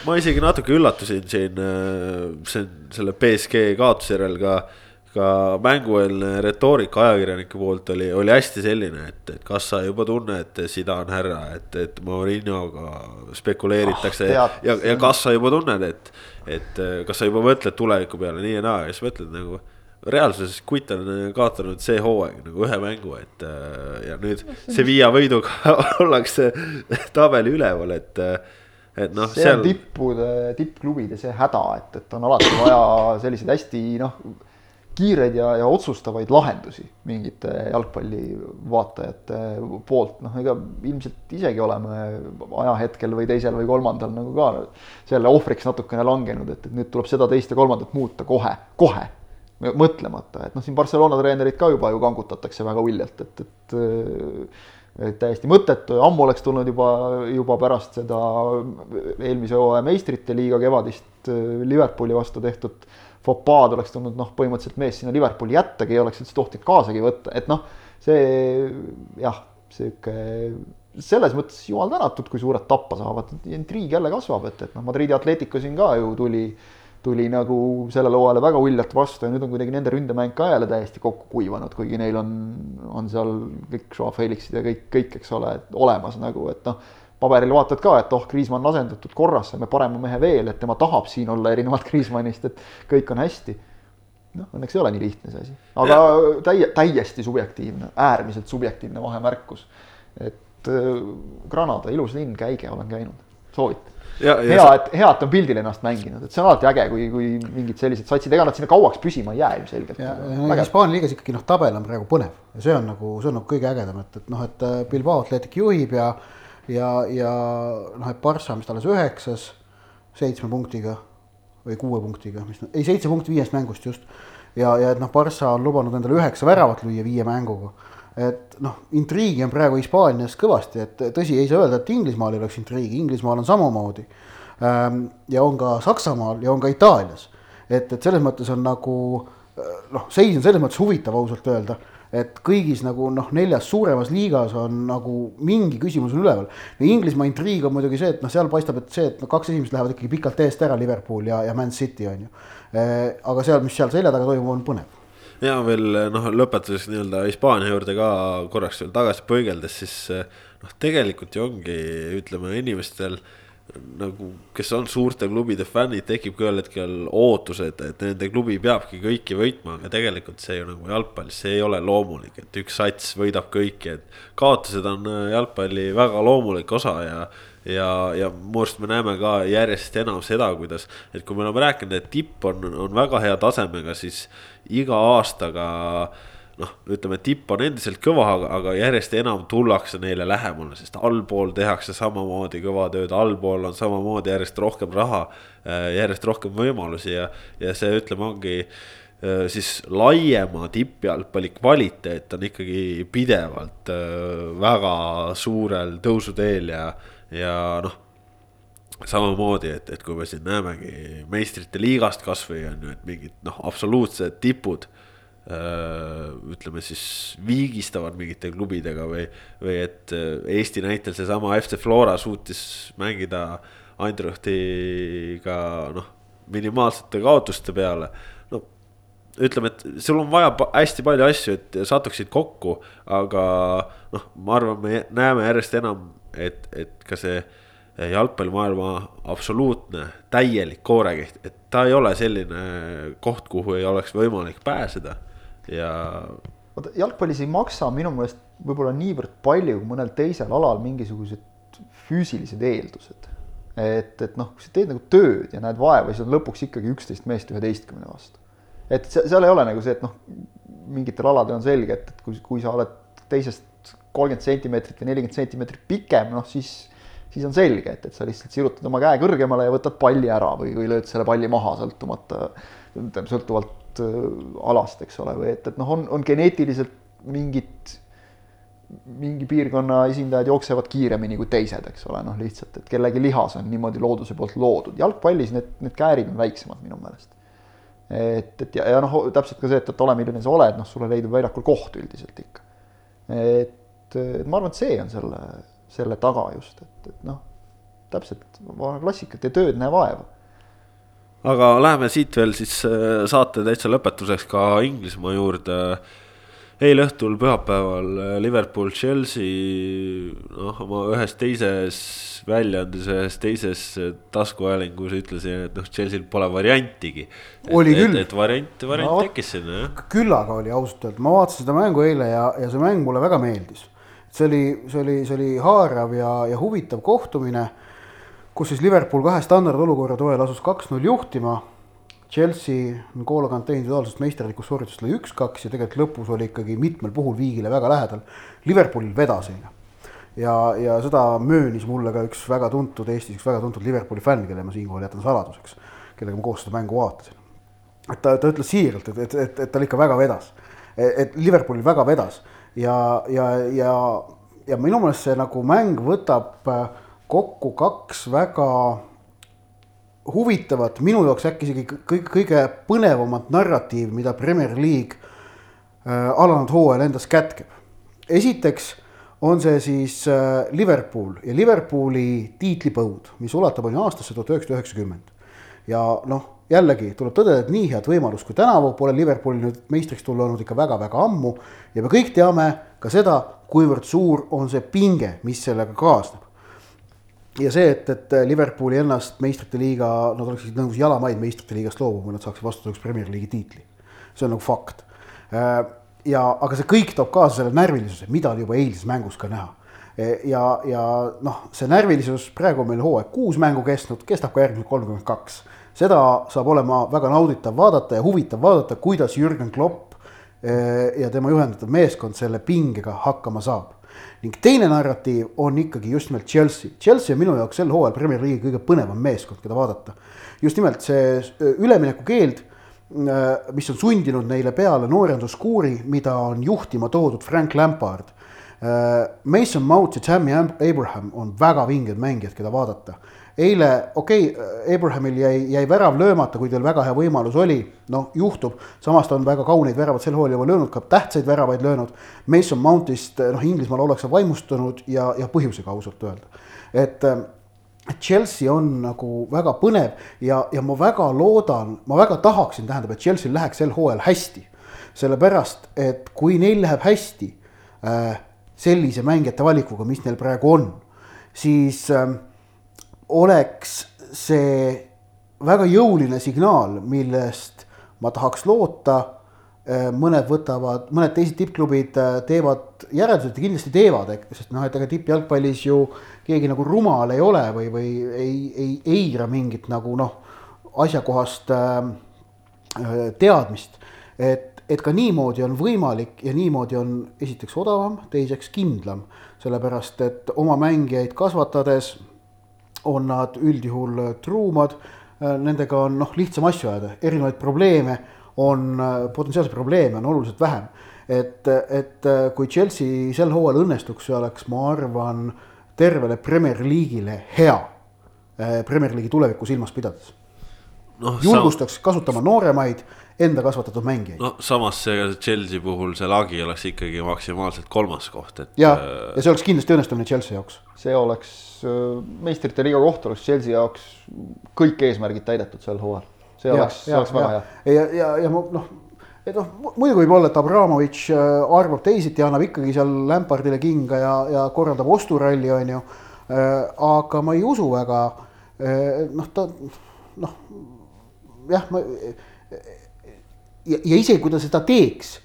Speaker 1: ma isegi natuke üllatusin siin, äh, see, selle BSG kaotuse järel ka äh, ka mängueelne retoorika ajakirjanike poolt oli, oli hästi selline, et, et kas sa juba tunned, Sida on härra, et, et Maurinoga spekuleeritakse oh, ja, ja, kas sa juba tunned, et, et kas sa juba mõtled tuleviku peale nii ja naa ja siis mõtled nagu reaalsuses Kutt on kaotanud see hooaeg nagu ühe mängu, et ja nüüd Sevilla võiduga ollakse tabeli üleval, et et noh.
Speaker 3: see seal... on tippude, tippklubide see häda, et, et on alati vaja selliseid hästi noh kiireid ja, ja otsustavaid lahendusi mingite jalgpallivaatajate poolt, noh, ega ilmselt isegi oleme ajahetkel või teisel või kolmandal nagu ka selle ohvriks natukene langenud, et, et nüüd tuleb seda, teist ja kolmandat muuta kohe, kohe mõtlemata, et noh, siin Barcelona treenerit ka juba ju kangutatakse väga uljalt, et, et et täiesti mõttetu ja ammu oleks tulnud juba, juba pärast seda eelmise hooaja meistrite liiga kevadist Liverpooli vastu tehtud fopaad oleks tulnud noh, põhimõtteliselt mees sinna Liverpooli jättagi, ei oleks üldse tohtinud kaasagi võtta, et noh, see jah, sihuke selles mõttes jumal tänatud, kui suured tappa saavad, intriig jälle kasvab, et, et noh, Madridi Atletico siin ka ju tuli, tuli nagu sellele hooajale väga uljalt vastu ja nüüd on kuidagi nende ründemäng ka jälle täiesti kokku kuivanud, kuigi neil on, on seal kõik Joao Felixid ja kõik, kõik, eks ole, olemas nagu, et noh paberil vaatad ka, et oh, Kriismann asendatud korras, saame parema mehe veel, et tema tahab siin olla erinevalt Kriismannist, et kõik on hästi. noh, õnneks ei ole nii lihtne see asi, aga täie, täiesti subjektiivne, äärmiselt subjektiivne vahemärkus. et äh, Granada, ilus linn, käige, olen käinud, soovitan. hea, et, hea, et on pildil ennast mänginud, et see on alati äge, kui, kui mingid sellised satsid, ega nad sinna kauaks püsima ei jää ilmselgelt.
Speaker 2: Hispaania liigas ikkagi noh, tabel on praegu põnev ja see on nagu, see on nagu kõige ägedam, et, et noh, et äh, Bilbao Athletic juhib ja ja, ja noh, et Barca on vist alles üheksas seitsme punktiga või kuue punktiga, mis, ei seitse punkti viiest mängust just. ja, ja et noh, Barca on lubanud endale üheksa väravat lüüa viie mänguga. et noh, intriigi on praegu Hispaanias kõvasti, et tõsi, ei saa öelda, et Inglismaal ei oleks intriigi, Inglismaal on samamoodi. Ehm, ja on ka Saksamaal ja on ka Itaalias, et, et selles mõttes on nagu noh, seis on selles mõttes huvitav ausalt öelda et kõigis nagu noh, neljas suuremas liigas on nagu mingi küsimus on üleval. no Inglismaa intriig on muidugi see, et noh, seal paistab, et see, et no kaks esimest lähevad ikkagi pikalt eest ära, Liverpool ja, ja Man City on ju. Eh, aga seal, mis seal selja taga toimub, on põnev
Speaker 1: ja veel noh, lõpetuseks nii-öelda Hispaania juurde ka korraks veel tagasi põigeldes, siis noh, tegelikult ju ongi, ütleme inimestel äh, nagu, kes on suurte klubide fännid, tekibki ühel hetkel ootused, et nende klubi peabki kõiki võitma, aga tegelikult see ju nagu jalgpallis, see ei ole loomulik, et üks sats võidab kõiki, et kaotused on äh, jalgpalli väga loomulik osa ja ja, ja mu arust me näeme ka järjest enam seda, kuidas, et kui me oleme rääkinud, et tipp on, on väga hea tasemega, siis iga aastaga äh, noh, ütleme, tipp on endiselt kõva, aga järjest enam tullakse neile lähemale, sest allpool tehakse samamoodi kõva tööd, allpool on samamoodi järjest rohkem raha, äh, järjest rohkem võimalusi ja, ja see, ütleme, ongi äh, siis laiema tippjalgpalli kvaliteet on ikkagi pidevalt äh, väga suurel tõusuteel ja, ja noh samamoodi, et, et kui me siin näemegi meistrite liigast kasvõi on ju, et mingid noh, absoluutsed tipud Äh, ütleme siis viigistavad mingite klubidega või, või et äh, Eesti näitel seesama FC Flora suutis mängida Eindhoviga noh, minimaalsete kaotuste peale. no ütleme, et sul on vaja hästi palju asju, et satuksid kokku, aga noh, ma arvan, me näeme järjest enam, et, et ka see jalgpallimaailma absoluutne täielik koorekiht, et ta ei ole selline koht, kuhu ei oleks võimalik pääseda ja
Speaker 3: vaata jalgpallis ei maksa minu meelest võib-olla niivõrd palju kui mõnel teisel alal mingisugused füüsilised eeldused. et, et noh, kui sa teed nagu tööd ja näed vaeva, siis on lõpuks ikkagi üksteist meest üheteistkümne vastu. et seal ei ole nagu see, et noh, mingitel aladel on selge, et, et kui, kui sa oled teisest kolmkümmend sentimeetrit või nelikümmend sentimeetrit pikem, noh siis, siis on selge, et, et sa lihtsalt sirutad oma käe kõrgemale ja võtad palli ära või, või lööd selle palli maha, sõltumata, sõltuvalt äh, alast, eks ole, või et, et noh, on, on geneetiliselt mingid mingi piirkonna esindajad jooksevad kiiremini kui teised, eks ole, noh lihtsalt, et kellegi lihas on niimoodi looduse poolt loodud, jalgpallis need, need käärid on väiksemad minu meelest. et, et ja, ja noh, täpselt ka see, et, et ole, milline sa oled, noh, sulle leidub väljakul koht üldiselt ikka. et, et ma arvan, et see on selle, selle taga just, et, et noh, täpselt, klassika, tee tööd, näe vaeva
Speaker 1: aga läheme siit veel siis äh, saate täitsa lõpetuseks ka Inglismaa juurde eile õhtul pühapäeval äh, Liverpool, Chelsea, noh, oma ühes teises väljaandes, ühes teises äh, taskuhäälingus ütlesin, et noh, Chelsea'l pole variantigi.
Speaker 2: oli küll.
Speaker 1: et variant, variant no, tekkis sinna, jah.
Speaker 2: küllaga oli ausalt öelda, ma vaatasin seda mängu eile ja, ja see mäng mulle väga meeldis. see oli, see oli, see oli haarav ja, ja huvitav kohtumine, kus siis Liverpool kahe standardolukorra toel asus kaks-null juhtima Chelsea N'Golo Kante individuaalsest meisterlikust sooritusest lõi üks-kaks ja tegelikult lõpus oli ikkagi mitmel puhul viigile väga lähedal. Liverpoolil vedas eile. ja, ja seda möönis mulle ka üks väga tuntud, Eestis üks väga tuntud Liverpooli fänn, kelle ma siinkohal jätan saladuseks, kellega ma koos seda mängu vaatasin. et ta, ta ütles siiralt, et, et, et, et tal ikka väga vedas. et Liverpoolil väga vedas ja, ja, ja, ja minu meelest see nagu mäng võtab kokku kaks väga huvitavat, minu jaoks äkki isegi kõige, kõige põnevamat narratiivi, mida Premier League äh, alanud hooajal endas kätkeb. esiteks on see siis äh, Liverpool ja Liverpooli tiitlipõud, mis ulatub on ju aastasse tuhat üheksasada üheksakümmend. ja noh, jällegi tuleb tõdeda, et nii head võimalust kui tänavu pole Liverpoolil nüüd meistriks tulla olnud ikka väga-väga ammu ja me kõik teame ka seda, kuivõrd suur on see pinge, mis sellega kaasneb ja see, et, et Liverpooli ennast meistrite liiga, nad oleksid nõus jalamaid meistrite liigast loobuma, nad saaksid vastutuseks Premier League'i tiitli. see on nagu fakt. Äh, ja, aga see kõik toob kaasa selle närvilisuse, mida oli juba eilses mängus ka näha. Äh, ja, ja noh, see närvilisus, praegu on meil hooaeg kuus mängu kestnud, kestab ka järgmised kolmkümmend kaks. seda saab olema väga nauditav vaadata ja huvitav vaadata, kuidas Jürgen Klopp äh, ja tema juhendatav meeskond selle pingega hakkama saab ning teine narratiiv on ikkagi just nimelt Chelsea. Chelsea on minu jaoks sel hooajal Premier League'i kõige põnevam meeskond, keda vaadata. just nimelt see üleminekukeeld, äh, mis on sundinud neile peale noorenduskuuri, mida on juhtima toodud Frank Lampard. Äh, Mason Mount ja Tammy Abraham on väga vinged mängijad, keda vaadata eile, okei okay,, Abrahamil jäi, jäi värav löömata, kui tal väga hea võimalus oli, noh, juhtub. samas ta on väga kauneid väravad sel hooajal juba löönud, ka tähtsaid väravaid löönud. Mason Mountist, noh, Inglismaal ollakse vaimustunud ja, ja põhjusega ausalt öelda. et Chelsea on nagu väga põnev ja, ja ma väga loodan, ma väga tahaksin, tähendab, et Chelsea'l läheks sel hooajal hästi. sellepärast, et kui neil läheb hästi äh, sellise mängijate valikuga, mis neil praegu on, siis äh, oleks see väga jõuline signaal, millest ma tahaks loota. Äh, mõned võtavad, mõned teised tippklubid äh, teevad järeldused ja kindlasti teevad, sest noh, et ega tippjalgpallis ju keegi nagu rumal ei ole või, või ei, ei eira mingit nagu noh, asjakohast äh, teadmist. et, et ka niimoodi on võimalik ja niimoodi on esiteks odavam, teiseks kindlam, sellepärast et oma mängijaid kasvatades on nad üldjuhul äh, truumad, äh, nendega on noh, lihtsam asju ajada, erinevaid probleeme on, äh, potentsiaalseid probleeme on oluliselt vähem. et, et kui Chelsea sel hooajal õnnestuks, see oleks, ma arvan, tervele Premier League'ile hea. Premier League'i tulevikku silmas pidades no,. julgustaks kasutama nooremaid enda kasvatatud mängijaid.
Speaker 1: no samas see Chelsea puhul see lagi oleks ikkagi maksimaalselt kolmas koht, et.
Speaker 2: ja, ja see oleks kindlasti õnnestumine Chelsea jaoks.
Speaker 3: see oleks, äh, meistrite liiga koht oleks Chelsea jaoks kõik eesmärgid täidetud sel hooajal. see ja, oleks, see oleks väga hea.
Speaker 2: ja, ja, ja noh, et noh, muidugi võib olla, et Abramovitš äh, arvab teisiti ja annab ikkagi seal Lampardile kinga ja, ja korraldab osturalli, on ju. Äh, aga ma ei usu väga, noh, ta noh, jah, ma ja, ja isegi kui ta seda teeks,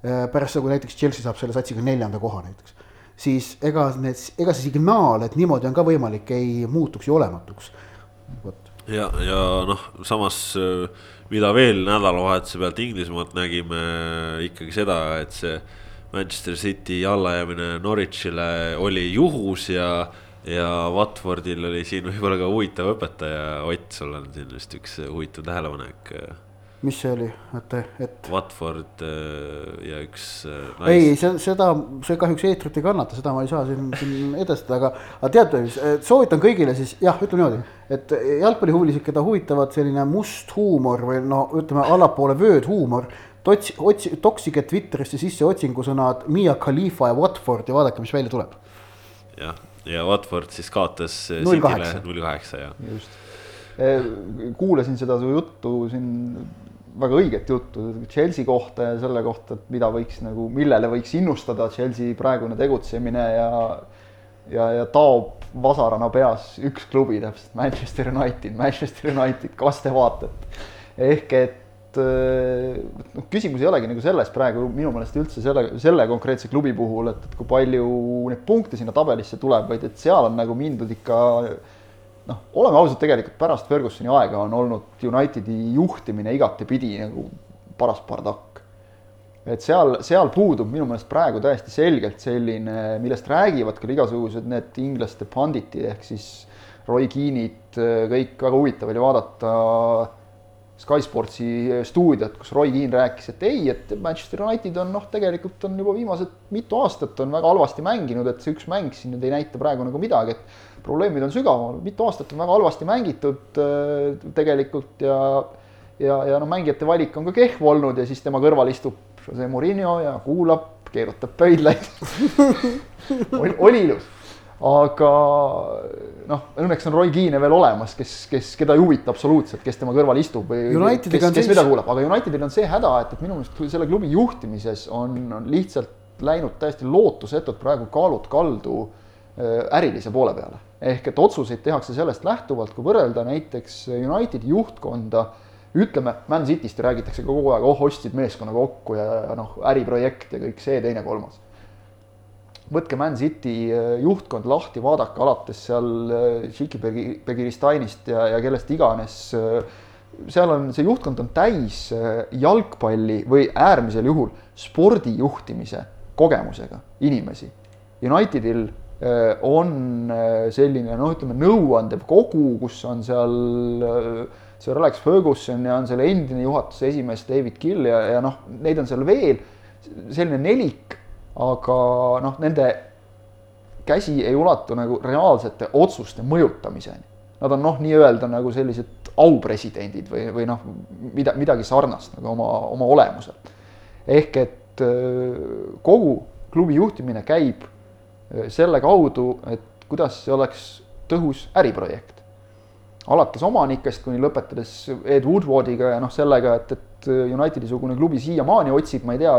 Speaker 2: pärast seda, kui näiteks Chelsea saab selle satsiga neljanda koha näiteks, siis ega need, ega see signaal, et niimoodi on ka võimalik, ei muutuks ju olematuks. vot
Speaker 1: ja, ja noh, samas mida veel nädalavahetuse pealt Inglismaalt nägime ikkagi seda, et see Manchester City allajäämine Norwichile oli juhus ja ja Watfordil oli siin võib-olla ka huvitav õpetaja, Ott, sul on siin vist üks huvitav tähelepanek.
Speaker 2: mis see oli, et, et.
Speaker 1: Watford äh, ja üks
Speaker 2: äh, nais.... ei, see, seda, see kahjuks eetrit ei kannata, seda ma ei saa siin, siin edastada, aga, aga teate, soovitan kõigile siis jah, ütleme niimoodi, et jalgpallihuvilised, keda huvitavad selline must huumor või no ütleme allapoole vöödhuumor Tots-, otsi-, toksige Twitterisse sisse otsingusõnad Mia Khalifa ja Watford ja vaadake, mis välja tuleb.
Speaker 1: jah, ja Watford siis kaotas
Speaker 2: null kaheksa,
Speaker 1: null kaheksa, jah.
Speaker 3: just, e, kuulasin seda su juttu siin, väga õiget juttu Chelsea kohta ja selle kohta, et mida võiks nagu, millele võiks innustada Chelsea praegune tegutsemine ja ja, ja taob vasarana peas üks klubi täpselt, Manchester United, Manchester United, kas te vaatate? ehk et noh, küsimus ei olegi nagu selles praegu minu meelest üldse selle, selle konkreetse klubi puhul, et, et kui palju neid punkte sinna tabelisse tuleb, vaid et seal on nagu mindud ikka noh, oleme ausad, tegelikult pärast Fergusoni aega on olnud Unitedi juhtimine igatepidi nagu paras bardakk. et seal, seal puudub minu meelest praegu täiesti selgelt selline, millest räägivad küll igasugused need inglaste panditid ehk siis Roy Keane'id, kõik väga huvitav oli vaadata Sky Sportsi stuudiot, kus Roy Keane rääkis, et ei, et Manchester United on noh, tegelikult on juba viimased mitu aastat on väga halvasti mänginud, et see üks mäng siin nüüd ei näita praegu nagu midagi, et probleemid on sügavamal, mitu aastat on väga halvasti mängitud äh, tegelikult ja ja, ja noh, mängijate valik on ka kehv olnud ja siis tema kõrval istub Jose Murillo ja kuulab, keerutab pöidlaid. Oli ilus aga noh, õnneks on Roy Keane veel olemas, kes, kes, keda ei huvita absoluutselt, kes tema kõrval istub või
Speaker 2: Unitediga
Speaker 3: kes, kes mida kuulab, aga Unitedil on see häda, et, et minu meelest selle klubi juhtimises on, on lihtsalt läinud täiesti lootusetult praegu kaalud kaldu äh, ärilise poole peale. ehk et otsuseid tehakse sellest lähtuvalt, kui võrrelda näiteks Unitedi juhtkonda, ütleme, Man Cityst räägitakse kogu aeg, oh, ostsid meeskonna kokku ja, ja noh, äriprojekt ja kõik see, teine, kolmas võtke Man City äh, juhtkond lahti, vaadake alates seal äh, Begiristanist ja, ja kellest iganes. Äh, seal on, see juhtkond on täis jalgpalli või äärmisel juhul spordi juhtimise kogemusega inimesi. Unitedil on selline noh, ütleme nõuandev kogu, kus on seal Sir Alex Ferguson ja on selle endine juhatuse esimees David Gill ja, ja noh, neid on seal veel selline nelik aga noh, nende käsi ei ulatu nagu reaalsete otsuste mõjutamiseni. Nad on noh, nii-öelda nagu sellised aupresidendid või, või noh, mida, midagi sarnast nagu oma, oma olemuselt. ehk et kogu klubi juhtimine käib selle kaudu, et kuidas see oleks tõhus äriprojekt. alates omanikest kuni lõpetades Ed Woodwardiga ja noh, sellega, et, et Unitedi-sugune klubi siiamaani otsib, ma ei tea,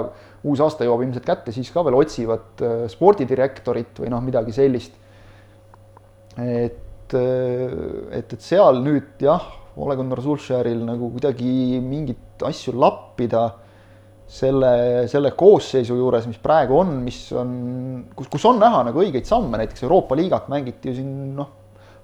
Speaker 3: uus aasta jõuab ilmselt kätte, siis ka veel otsivad äh, spordidirektorit või noh, midagi sellist. et, äh, et, et seal nüüd jah, Ole Gunnar Sulšeril nagu kuidagi mingeid asju lappida selle, selle koosseisu juures, mis praegu on, mis on, kus, kus on näha nagu õigeid samme, näiteks Euroopa liigat mängiti ju siin noh,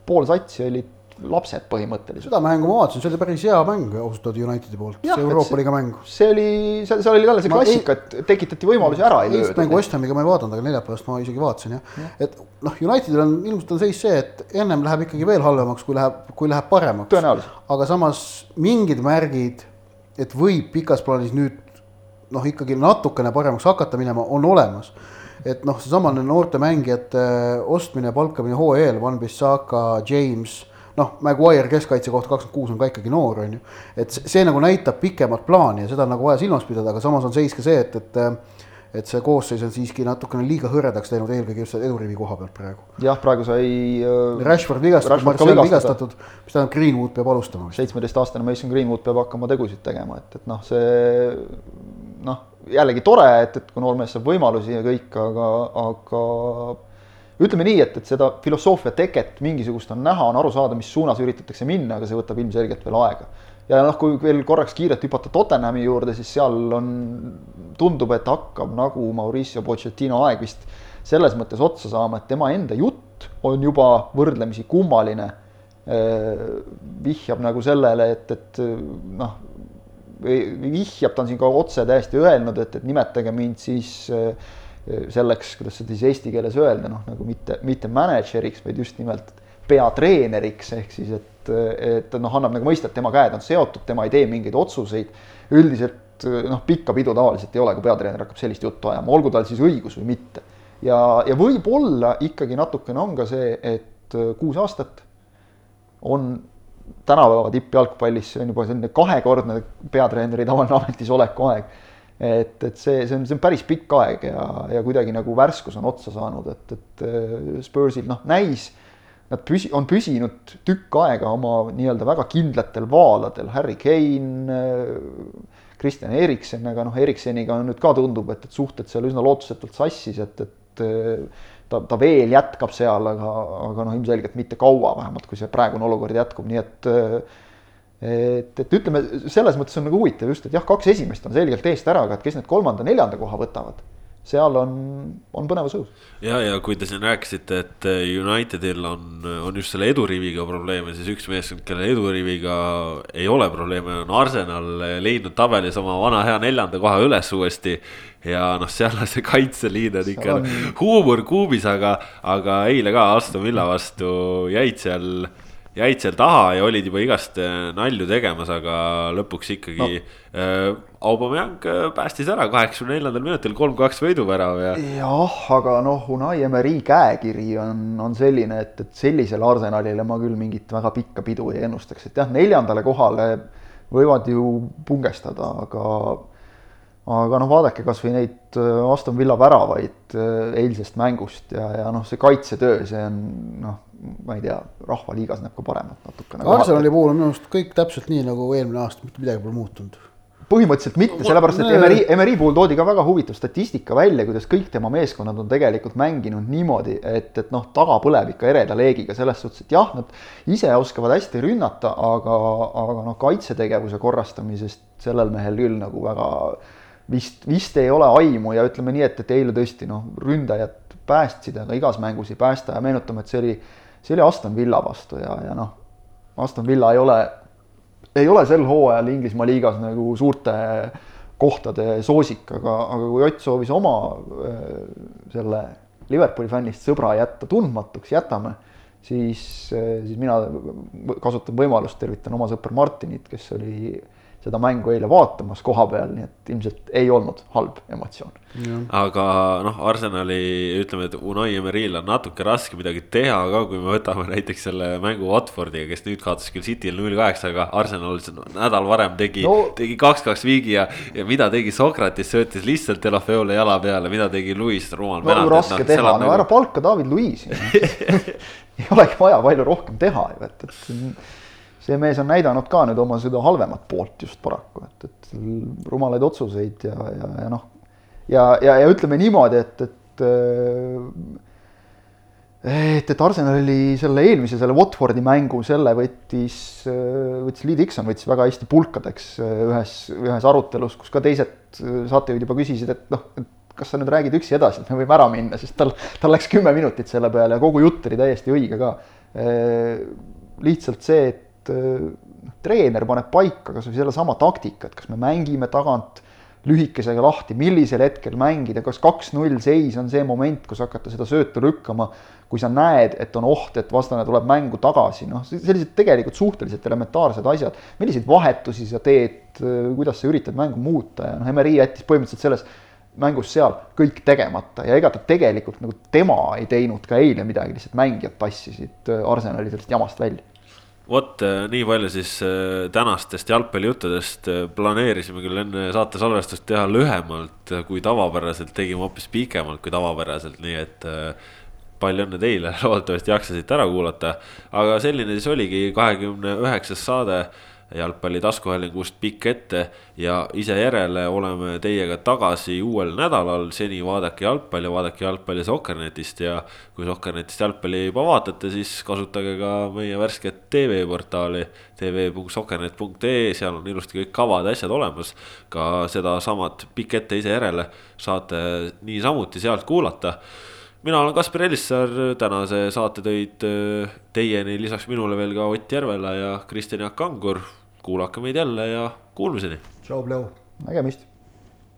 Speaker 3: pool satsi olid lapsed põhimõtteliselt.
Speaker 2: seda mängu ma vaatasin, see oli päris hea mäng ausalt öelda Unitedi poolt, see Euroopa liiga mäng.
Speaker 3: see oli, seal, seal oli jälle see klassika, et tekitati võimalusi ära ei löödud.
Speaker 2: mängu West Hamiga ma ei vaadanud, aga neljapäevast ma isegi vaatasin jah ja. et noh, Unitedil on ilmselt on seis see, et ennem läheb ikkagi veel halvemaks, kui läheb, kui läheb paremaks. aga samas mingid märgid, et võib pikas plaanis nüüd noh, ikkagi natukene paremaks hakata minema, on olemas et noh, seesamane noorte mängijate ostmine, palkamine hooajal, Van Bissaka, James noh, Maguire keskkaitse kohta kakskümmend kuus on ka ikkagi noor, on ju. et see, see nagu näitab pikemat plaani ja seda on nagu vaja silmas pidada, aga samas on seis ka see, et, et et see koosseis on siiski natukene liiga hõredaks teinud, eelkõige just edurivi koha pealt praegu.
Speaker 3: jah, praegu sai äh,.
Speaker 2: Rashford vigastatud, Marcel vigastatud, mis tähendab, Greenwood peab alustama.
Speaker 3: seitsmeteistaastane Mason Greenwood peab hakkama tegusid tegema, et, et noh, see noh, jällegi tore, et, et kui noormees saab võimalusi ja kõik, aga, aga ütleme nii, et, et seda filosoofia teket mingisugust on näha, on aru saada, mis suunas üritatakse minna, aga see võtab ilmselgelt veel aega. ja noh, kui veel korraks kiirelt hüpata Tottenhami juurde, siis seal on tundub, et hakkab nagu Mauricio Pochettino aeg vist selles mõttes otsa saama, et tema enda jutt on juba võrdlemisi kummaline. vihjab nagu sellele, et, et noh, vihjab, ta on siin ka otse täiesti öelnud, et, et nimetage mind siis selleks, kuidas seda siis eesti keeles öelda, noh nagu mitte, mitte mänedžeriks, vaid just nimelt peatreeneriks, ehk siis et, et noh, annab nagu mõista, et tema käed on seotud, tema ei tee mingeid otsuseid. üldiselt noh, pikka pidu tavaliselt ei ole, kui peatreener hakkab sellist juttu ajama, olgu tal siis õigus või mitte. ja, ja võib-olla ikkagi natukene on ka see, et kuus aastat on tänapäeva tippjalgpallis, see on juba selline kahekordne peatreeneri tavaline ametisoleku aeg et, et see, see on, see on päris pikk aeg ja, ja kuidagi nagu värskus on otsa saanud, et, et Spursil noh, näis Nad püsi-, on püsinud tükk aega oma nii-öelda väga kindlatel vaaladel, Harry Kane, Kristjan Eriksen, aga noh, Erikseniga nüüd ka tundub, et, et suhted seal üsna lootusetult sassis, et, et ta, ta veel jätkab seal, aga, aga noh, ilmselgelt mitte kaua, vähemalt kui see praegune olukord jätkub, nii et et, et ütleme, selles mõttes on nagu huvitav just, et jah, kaks esimest on selgelt eest ära, aga et kes need kolmanda-neljanda koha võtavad seal on, on põnevus õhus.
Speaker 1: ja, ja kui te siin rääkisite, et Unitedil on, on just selle eduriviga probleeme, siis üks meeskond, kellel eduriviga ei ole probleeme, on Arsenal leidnud tabelis oma vana hea neljanda koha üles uuesti. ja noh, seal on see kaitseliin on ikka on... huumor kuubis, aga, aga eile ka Aston Villa vastu jäid seal jäid seal taha ja olid juba igast äh, nalju tegemas, aga lõpuks ikkagi no. äh, Aubameyang äh, päästis ära kaheksakümne neljandal minutil kolm-kaks võiduvärav ja.
Speaker 3: jah, aga noh, Unai Emeri käekiri on, on selline, et, et sellisele Arsenalile ma küll mingit väga pikka pidu ei ennustaks, et jah, neljandale kohale võivad ju pungestada, aga aga noh, vaadake kasvõi neid äh, Aston Villa väravaid eilsest mängust ja, ja noh, see kaitsetöö, see on noh ma ei tea, rahvaliigas näeb ka paremat natukene.
Speaker 2: Arsenali puhul on minu arust kõik täpselt nii nagu eelmine aasta, mitte midagi pole muutunud.
Speaker 3: põhimõtteliselt mitte, sellepärast et Emeri, Emeri puhul toodi ka väga huvitav statistika välja, kuidas kõik tema meeskonnad on tegelikult mänginud niimoodi, et, et noh, taga põleb ikka ereda leegiga selles suhtes, et jah, nad ise oskavad hästi rünnata, aga, aga noh, kaitsetegevuse korrastamisest sellel mehel küll nagu väga vist, vist ei ole aimu ja ütleme nii, et, et eile tõesti noh, ründajad päästsid, aga igas mängus ei päästa ja meenutame, et see oli see oli Aston Villa vastu ja, ja noh, Aston Villa ei ole, ei ole sel hooajal Inglismaa liigas nagu suurte kohtade soosik, aga, aga kui Ott soovis oma selle Liverpooli fännist sõbra jätta tundmatuks, jätame, siis, siis mina kasutan võimalust, tervitan oma sõpra Martinit, kes oli seda mängu eile vaatamas koha peal, nii et ilmselt ei olnud halb emotsioon.
Speaker 1: aga noh, Arsenali ütleme, et Unai Emeril on natuke raske midagi teha ka, kui me võtame näiteks selle mängu Watfordiga, kes nüüd kaotas küll City'l null kaheksa, aga Arsenal nädal varem tegi no., tegi kaks-kaks viigi ja, ja mida tegi Sokratis, söötis lihtsalt Delafeole jala peale, mida tegi Luis rumal
Speaker 3: no, penalt. raske no, teha, no nagu... ära palka David Luisi ei olegi vaja palju rohkem teha ju, et, et see mees on näidanud ka nüüd oma seda halvemat poolt just paraku, et, et rumalaid otsuseid ja, ja, ja noh, ja, ja, ja ütleme niimoodi, et, et et, et Arsenali selle eelmise, selle Watfordi mängu, selle võttis, võttis Lee Dixon võttis väga hästi pulkadeks ühes, ühes arutelus, kus ka teised saatejuhid juba küsisid, et noh, et kas sa nüüd räägid üksi edasi, et me võime ära minna, sest tal, tal läks kümme minutit selle peale ja kogu jutt oli täiesti õige ka. lihtsalt see, et et äh, treener paneb paika kas või sellesama taktika, et kas me mängime tagant lühikesega lahti, millisel hetkel mängida, kas kaks-null seis on see moment, kus hakata seda söötu lükkama, kui sa näed, et on oht, et vastane tuleb mängu tagasi, noh, sellised tegelikult suhteliselt elementaarsed asjad. milliseid vahetusi sa teed, kuidas sa üritad mängu muuta ja noh, Emery jättis põhimõtteliselt selles mängus seal kõik tegemata ja ega ta tegelikult nagu tema ei teinud ka eile midagi, lihtsalt mängijad tassisid Arsenali sellest jamast välja
Speaker 1: vot äh, nii palju siis äh, tänastest jalgpallijuttudest. Äh, planeerisime küll enne saate salvestust teha lühemalt kui tavapäraselt, tegime hoopis pikemalt kui tavapäraselt, nii et palju õnne teile, loodetavasti jaksasite ära kuulata. aga selline siis oligi kahekümne üheksas saade jalgpalli taskuhäälingust pikk ette ja ise järele oleme teiega tagasi uuel nädalal. seni vaadake jalgpalli, vaadake jalgpalli Sokkernetist ja kui Sokkernetist jalgpalli juba vaatate, siis kasutage ka meie värsket tv-portaali tv.sokkernet.ee, seal on ilusti kõik kavad ja asjad olemas. ka sedasamat pikk ette ise järele saate niisamuti sealt kuulata mina olen Kaspar Elissaar, tänase saate tõid äh, teieni lisaks minule veel ka Ott Järvela ja Kristjan Jaak Kangur. kuulake meid jälle ja kuulmiseni.
Speaker 2: tšau, Pleu.
Speaker 3: nägemist